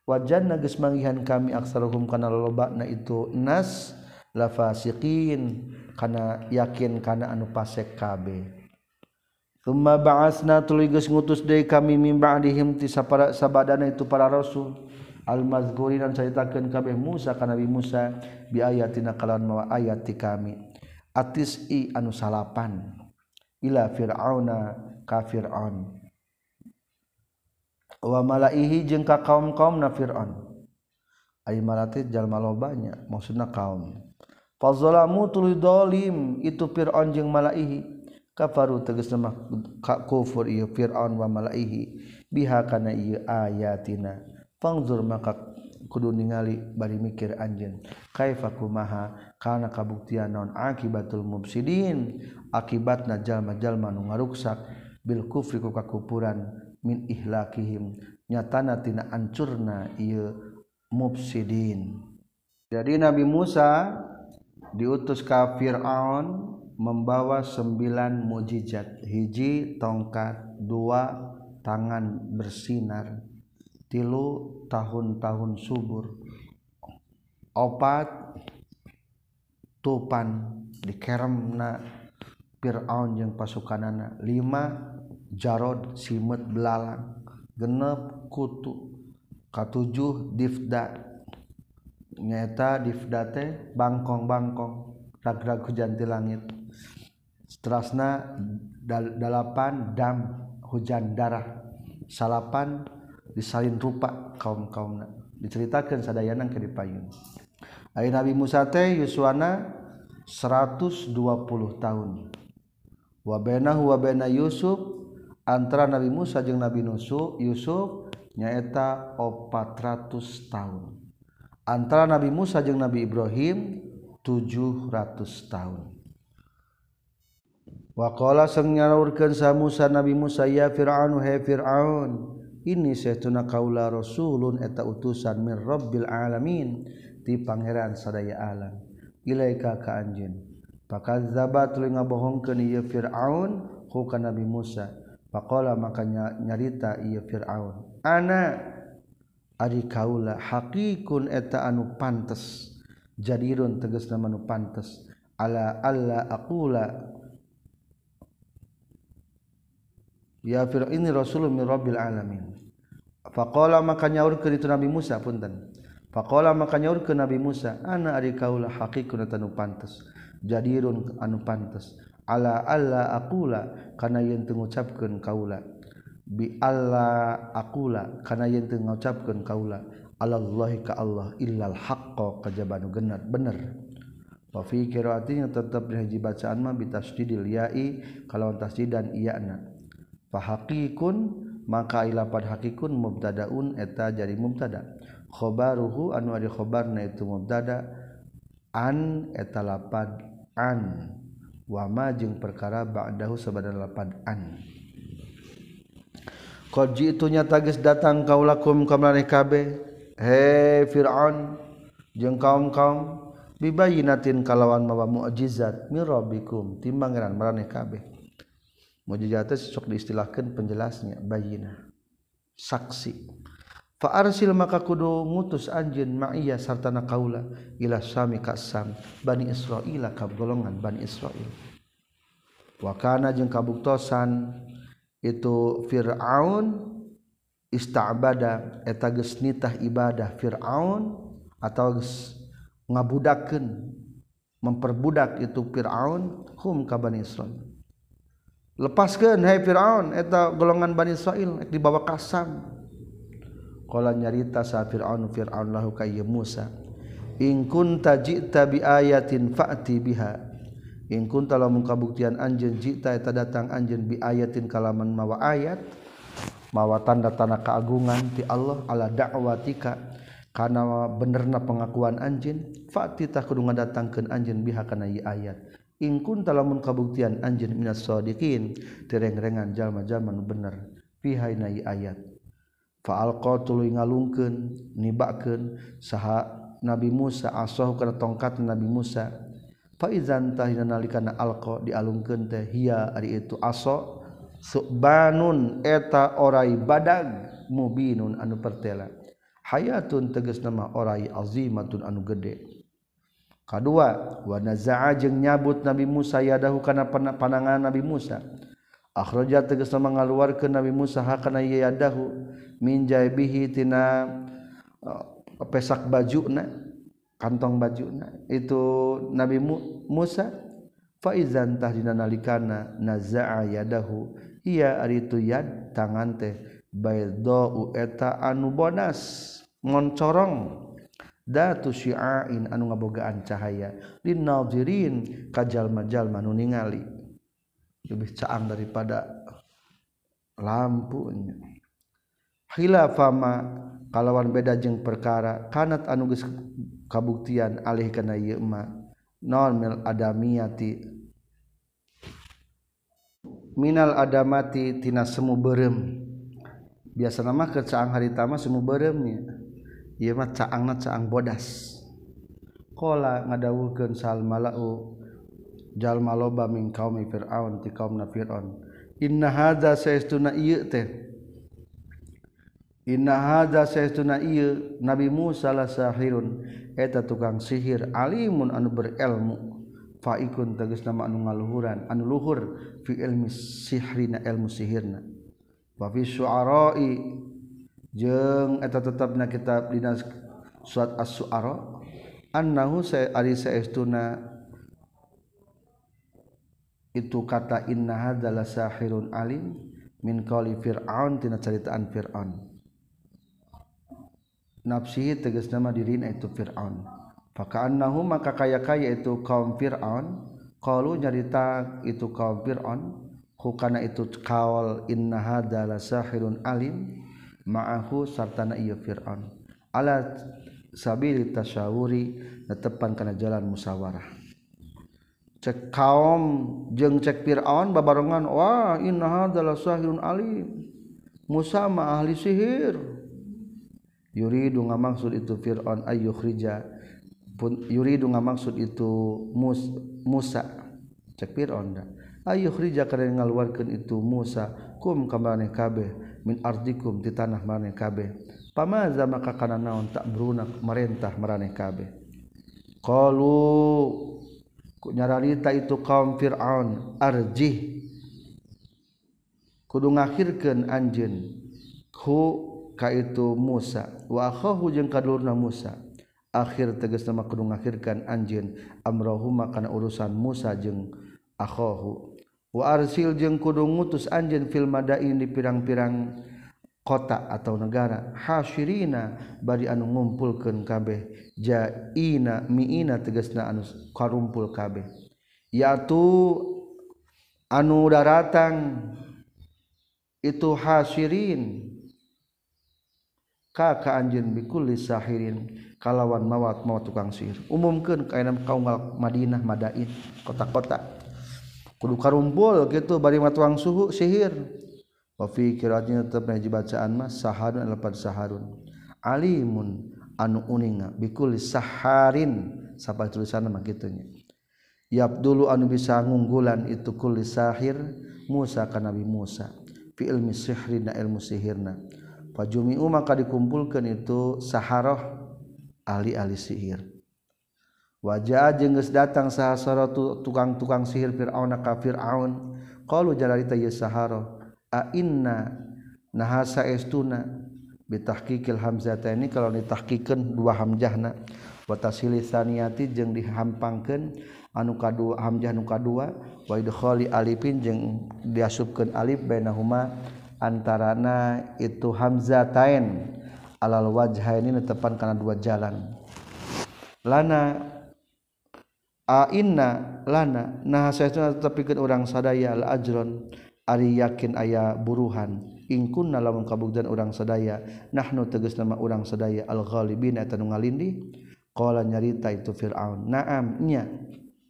wajan geus manggihan kami aksaruhum kana loba na itu nas la fasiqin kana yakin kana anu pasek kabe. Tumma ba'asna tuluy geus ngutus deui kami mim ba'dihim ti sabadana itu para rasul. Al mazkurin dan ceritakeun kabeh Musa kana Nabi Musa bi ayatina kalawan mawa ayat ti kami. Atis i anu salapan. ila fir'auna ka fir'aun. Wa malaihi jeung ka kaum-kaum na fir'aun. Ay malati jalma lobanya maksudna kaum. Fazalamu tuluy dolim itu fir'aun jeung malaihi. Kafaru tegasna mah kufur ieu fir'aun wa malaihi. Biha kana ieu ayatina. Fangzur maka kudu ningali bari mikir anjen kaifakumaha karena kabuktian non akibatul mubsidin akibat najal jalma nu ngaruksak bil kufri ku kakupuran min ihlakihim. Nyatana tina ancurna ieu mubsidin jadi Nabi Musa diutus ka Fir'aun membawa sembilan mujizat hiji tongkat dua tangan bersinar. Tilu tahun-tahun subur. Opat tupan dikeremna Fir'aun yang pasukanana. Lima jarod simut belalang. Genep kutu. Katujuh difda. Nyata difda teh bangkong-bangkong. Rag-rag hujan di langit. Seterusnya delapan dam hujan darah. Salapan disalin rupa kaum-kaum diceritakan sadayanan ke dipayun. Ayo Nabi Musa teh Yuswana 120 tahun. Wabenahu wabena Yusuf antara Nabi Musa jeung Nabi Nusu Yusuf nyaeta 400 tahun. Antara Nabi Musa jeung Nabi Ibrahim 700 tahun. Waqala sang nyaurkeun sa Musa Nabi Musa ya Fir'aun he Fir'aun ini seuna kaula Rasulun eta utusan min rabbil alamin. Ti Pangeran sadaya alam. Ilaika ka anjeun. Pakazzabat tuluy ngabohongkeun ieu Firaun ku ka Nabi Musa. Faqala makanya nyarita ieu Firaun ana ari kaula haqiqun eta anu pantes. Jadirun tegasna anu pantes. Ala alla aqula ya fir ini rasulun min rabbil alamin. Faqala maka nyaur ke itu nabi Musa punten. Pakola maka nyaur ke Nabi Musa anak ari kaulah hakiku tanu pantes jadirun anu pantes. Ala alla akula kana yen teu ngucapkeun kaula. Bi alla akula kana yen teu ngucapkeun kaula alallahi ka Allah illal haqqo kajaba nu genat bener. Wa fi qiraatinya tetep di hiji bacaan mah bitasdidil ya'i kalau tasdidan iyana fahakikun maka ilapad haqiqun mubtadaun eta jadi mubtada. Khobaruhu anu ari khobarna itu mubtada an eta lapad an. Wa ma jeung perkara ba'dahu sabada lapad an. Qad jitunya tagis datang kaulakum ka maneh kabeh. He fir'aun jeung kaum-kaum bibayinatin kalawan mawa mukjizat mirabikum timbangan maraneh kabeh. mujizat sok diistilahkan penjelasnya bayina saksi. Fa arsil maka kudu ngutus anjeun ma'iya sartana kaula ila sami kasam bani israil ka golongan bani israil. Wa kana jeung kabuktosan itu fir'aun ista'bada eta geus nitah ibadah fir'aun atau geus ngabudakeun memperbudak itu fir'aun hum ka bani israil. lepaskan hai Firaun eta golongan Bani Israil ek dibawa kasam qala nyarita sa Firaun Firaun lahu kayya Musa in kunta ji'ta bi ayatin fa'ti biha. In kunta lamun kabuktian anjeun ji'ta eta datang anjeun bi ayatin kalaman mawa ayat mawa tanda tanda keagungan ti Allah ala da'watika. Kana benerna pengakuan anjeun fa'ti tah kudu ngatdatangkeun anjeun biha kana ayat. ingkun talamun kabuktian anjin minas sodikin tereng-rengan jalma-jalma nu bener pihai nai ayat. Faalqa tuluy ngalungkeun nibakeun saha Nabi Musa asoh kana tongkat Nabi Musa. Fa idzan tahina nalikana alqa dialungkeun teh hiya ari itu aso subbanun eta orai badag mubinun anu pertela. Hayatun tegas nama orai azimatun anu gede. kedua Wanazaa jeung nyabut Nabi Musa yadahu kana panangan Nabi Musa. Akhraja tegas ngaluarkeun Nabi Musa hakana yadahu min jaibihi tina uh, pesak bajuna kantong bajuna. Itu Nabi Musa faizan tahdina nalikana nazaa yadahu iya aritu yad tangan teh baydau eta anu bonas ngoncorong. datu syi'ain anu ngabogaan cahaya. Lin nadzirin kajal majal nu ningali. Lebih caang daripada lampunya. Khilafama kalawan beda jeung perkara. Kanat anu geus kabuktian alih kana ieu ma. Non mil adamiyati. Minal adamati tina semu berem. Biasa nama kecaang harita mah semu beremnya. ieu mah caangna caang bodas. Qala ngadawuhkeun sal malau jalma loba min qaumi fir'aun ti qaumna fir'aun. Inna hadza saistuna ieu teh. Inna hadza saistuna ieu nabi Musa la sahirun. Eta tukang sihir alimun anu berilmu. Faikun tegas nama anu ngaluhuran anu luhur fi ilmi sihrina ilmu sihirna. Wa fi syu'ara'i jeung eta tetapna kitab dina surat as-syu'ara annahu sa ari saestuna itu kata inna hadza la sahirun alim min qali fir'aun tina caritaan fir'aun. Nafsi tegas nama dirina itu Fir'aun. Fakaannahu maka kaya-kaya itu kaum Fir'aun qalu nyarita itu kaum Fir'aun hukana itu kawal inna hadza la sahirun alim ma'ahu sartana ieu Fir'aun. Ala sabili tasyawuri netepan kana jalan musyawarah cek kaum jeung cek Fir'aun babarengan wah inna hadza la sahirun alim. Musa ma ahli sihir. Yuridu ngamaksud itu Fir'aun ayyukhrija pun yuridu ngamaksud itu Mus, Musa. Cek Fir'aun da ayyukhrija kana ngaluarkeun itu Musa. Kum kamane kabeh min ardikum di tanah maraneh kabeh pamaza maka kana naon tak beruna merentah maraneh kabeh qalu nyararita itu kaum fir'aun arjih. Kudu ngakhirkeun anjeun ku ka itu Musa wa akhahu jeung kadulurna Musa. Akhir tegas nama kudu ngakhirkan anjeun. Amrahuma kana urusan Musa jeung akhahu. Waarsil jeung kudu ngutus anjen filmadain di pirang-pirang kota atau negara. Hasyirina bari anu ngumpulkeun kabeh. Jaina miina tegasna anu karumpul kabeh. Yaitu anu daratang itu hasirin kakak anjeun bikulis sahirin kalawan mawat mawa tukang sihir. Umumkeun ka kaum Madinah Madain kota-kota. kudu karumpul gitu. Bari matuang suhu sihir. Wa fi qiraatnya tetep hiji bacaan mah saharun lepat saharun. Alimun anu uninga bikul saharin. Sapa tulisan mah kitu nya. Yabdulu anu bisa ngunggulan itu kulli sahir Musa ka Nabi Musa. Fi ilmi sihrina ilmu sihirna. Fajumi'u maka dikumpulkan itu saharoh ahli-ahli sihir. wajah jengges datang sahasara tukang-tukang sihir Fir'aun kafir qalu kalau jalarita yesaharo a inna nahasa estuna bitahqiqil hamzata. Ini kalau ditahqiqkeun dua hamzahna wa tasili saniyati jeung dihampangkeun anu kadua hamzah anu kadua wa idkhali alifin jeung diasupkeun alif bainahuma antarana itu hamzatain. Alal wajhaini netepan kana dua jalan. Lana inna lana nah tepikeun orang sadaya al ajron Ari yakin ayah buruhan. Ingkun lamun kabukdan orang sadaya nahnu tegas nama orang sadaya al-ghalibin eta nu ngalindi qala nyarita itu Firaun na'am nya.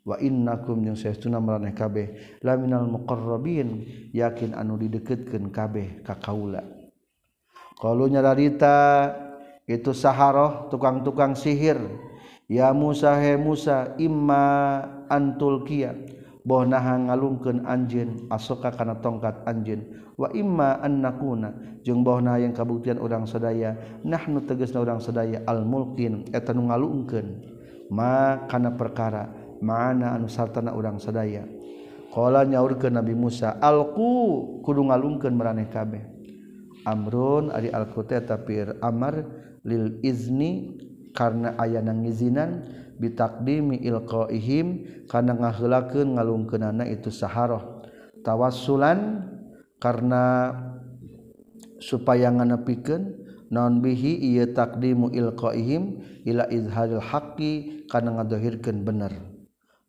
Wa innakum jeung saestuna maraneh kabeh laminal muqarrabin. Yakin anu dideketkeun kabeh ka kaula. Qalu nyarita itu saharoh tukang-tukang sihir. ya Musa he Musa imma antul kia boh naha ngalungkeun anjeun asoka kana tongkat anjeun. Wa imma annakuna jeung boh naha yang kabuktian urang sadaya nahnu tegasna urang sadaya al mulkin eta nu ngalungkeun. Ma kana perkara mana anu sartana urang sadaya. Qala nyaurkeun nabi Musa alqu kudu ngalungkeun maraneh kabeh. Amrun ari alqu tapi amar lil izni karena aya na ngizinan bitakdimi ilqaihim karena ngaheulakeun ngalungkeunana itu saharoh. Tawassulan karena supaya nganepikeun naon bihi ieu takdimu ilqaihim ila izharil haqqi kana ngadohirkeun bener.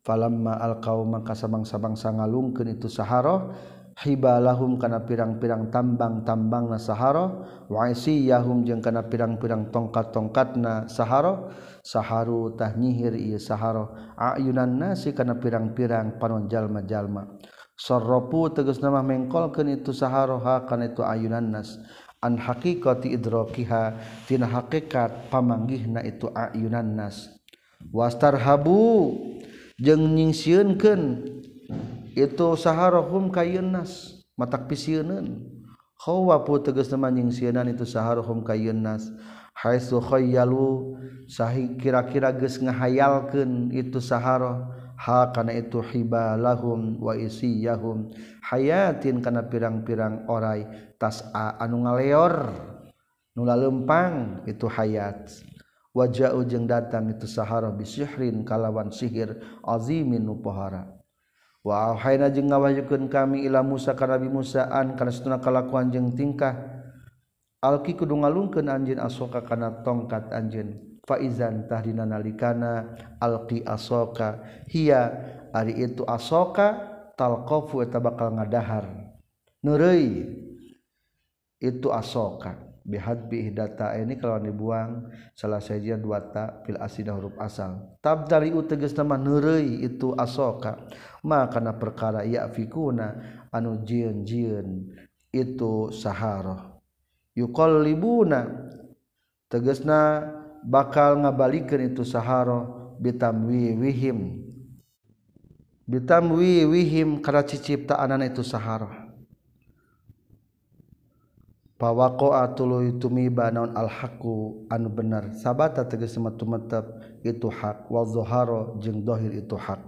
Falamma alqau maka sabang-sabangsa sangalungkeun itu saharoh hibalahum kana pirang-pirang tambang-tambang na sahara waisiyahum jeung kana pirang-pirang tongkat-tongkat na sahara saharu tahnyihir ieu sahara. Ayunan nasi kana pirang-pirang panon jalma-jalma sarrafu tegas nama mengkolkeun itu sahara ha kana itu ayunan nas. An haqiqati idrakiha tina hakikat pamanggihna itu ayunan nas. Wastarhabu jeung nyingsieunkeun itu saharohum kayunnas matak pisiunan khawa pu tegas manjing sienan itu saharohum kayunas haitsu khayyalu sahi kira-kira geus ngahayalkeun itu saharoh ha kana itu hibalahum wa isiyahum. Hayatin kana pirang-pirang orai tas'a anu ngaleor nula lempang itu hayat. Wajah ujung datang itu sahara bisihrin kalawan sihir azimin nupohara Wahana jeung ngawayukan kami Ila Musa Nabi Musaan kana satuna kalakuan jeung tingkah. Alki kudu ngalungkeun anjeun asoka kana tongkat anjeun. Faizan tahdina nalikana alqi asoka. Hiya ari itu asoka talqafu eta bakal ngadahar. Neureuy itu asoka. bihadbi data ini kalau dibuang salah saja dua ta fil asidah huruf asal. Tabdari uteges nama neurei itu asoka maka na perkara ya fikuna anu jieun jieun itu sahara yuqallibuna tegesna bakal ngabalikeun itu sahara bitamwi wihim bitamwi wihim kana ciciptaan itu sahara pawako atulu tumiba non alhaku anu benar sabata tegas metap itu hak. Wal jeng dohir itu hak.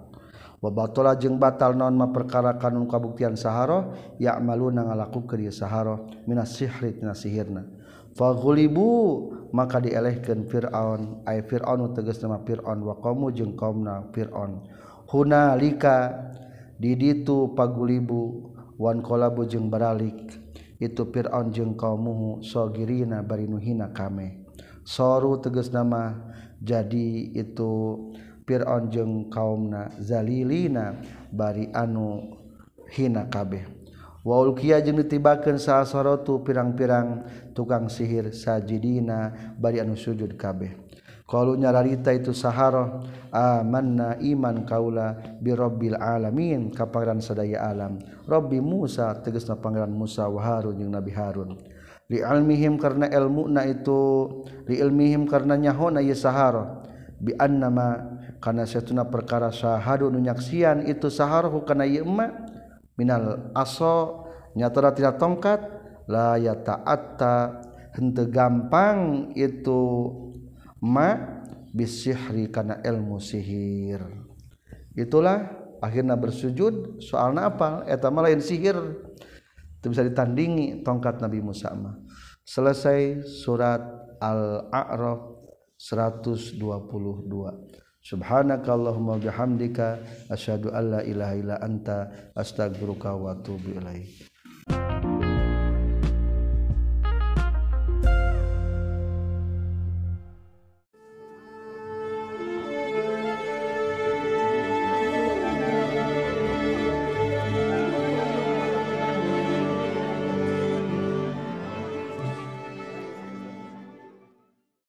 Wabatola jeng batal non ma perkara kanun kabuktian saharo ya malu nangalaku kerja saharo minas sihri tina sihirna. Maka dielehkan fir'aun. Ay fir'aun tegas nama fir'aun wa jeng jeung qaumna fir'aun. Huna lika diditu pagulibu wan kolabu jeng beralik itu Fir'aun jeung kaummuhu sogirina bari nuhina kame. Soru tegas nama jadi itu Fir'aun jeung kaumna zalilina bari anu hina kabeh. Waul kia jeung ditibakeun saha sorotu pirang-pirang tukang sihir sajidina bari anu sujud kabeh. kalau nyararita itu saharoh amanna iman kaula birobbil alamin kapangaran sadaya alam. Robbi Musa tegesna pangeran Musa wa Harun jeung Nabi Harun. Li almihim karena ilmuna itu li ilmihim karena nyahona ye saharoh bi annama kana satuna perkara sahadu nu nyaksian itu saharoh kana ieu emma minal aso nyatara tidak tongkat la yata'atta. Henteu gampang itu ma bisihri kana ilmu sihir. Itulah akhirnya bersujud. Soalnya apa? Eta mah lain sihir. Itu bisa ditandingi tongkat Nabi Musa mah selesai surat al-a'raf 122 subhanakallahumma bihamdika asyhadu alla ilaha illa anta astaghfiruka wa atubu ilaik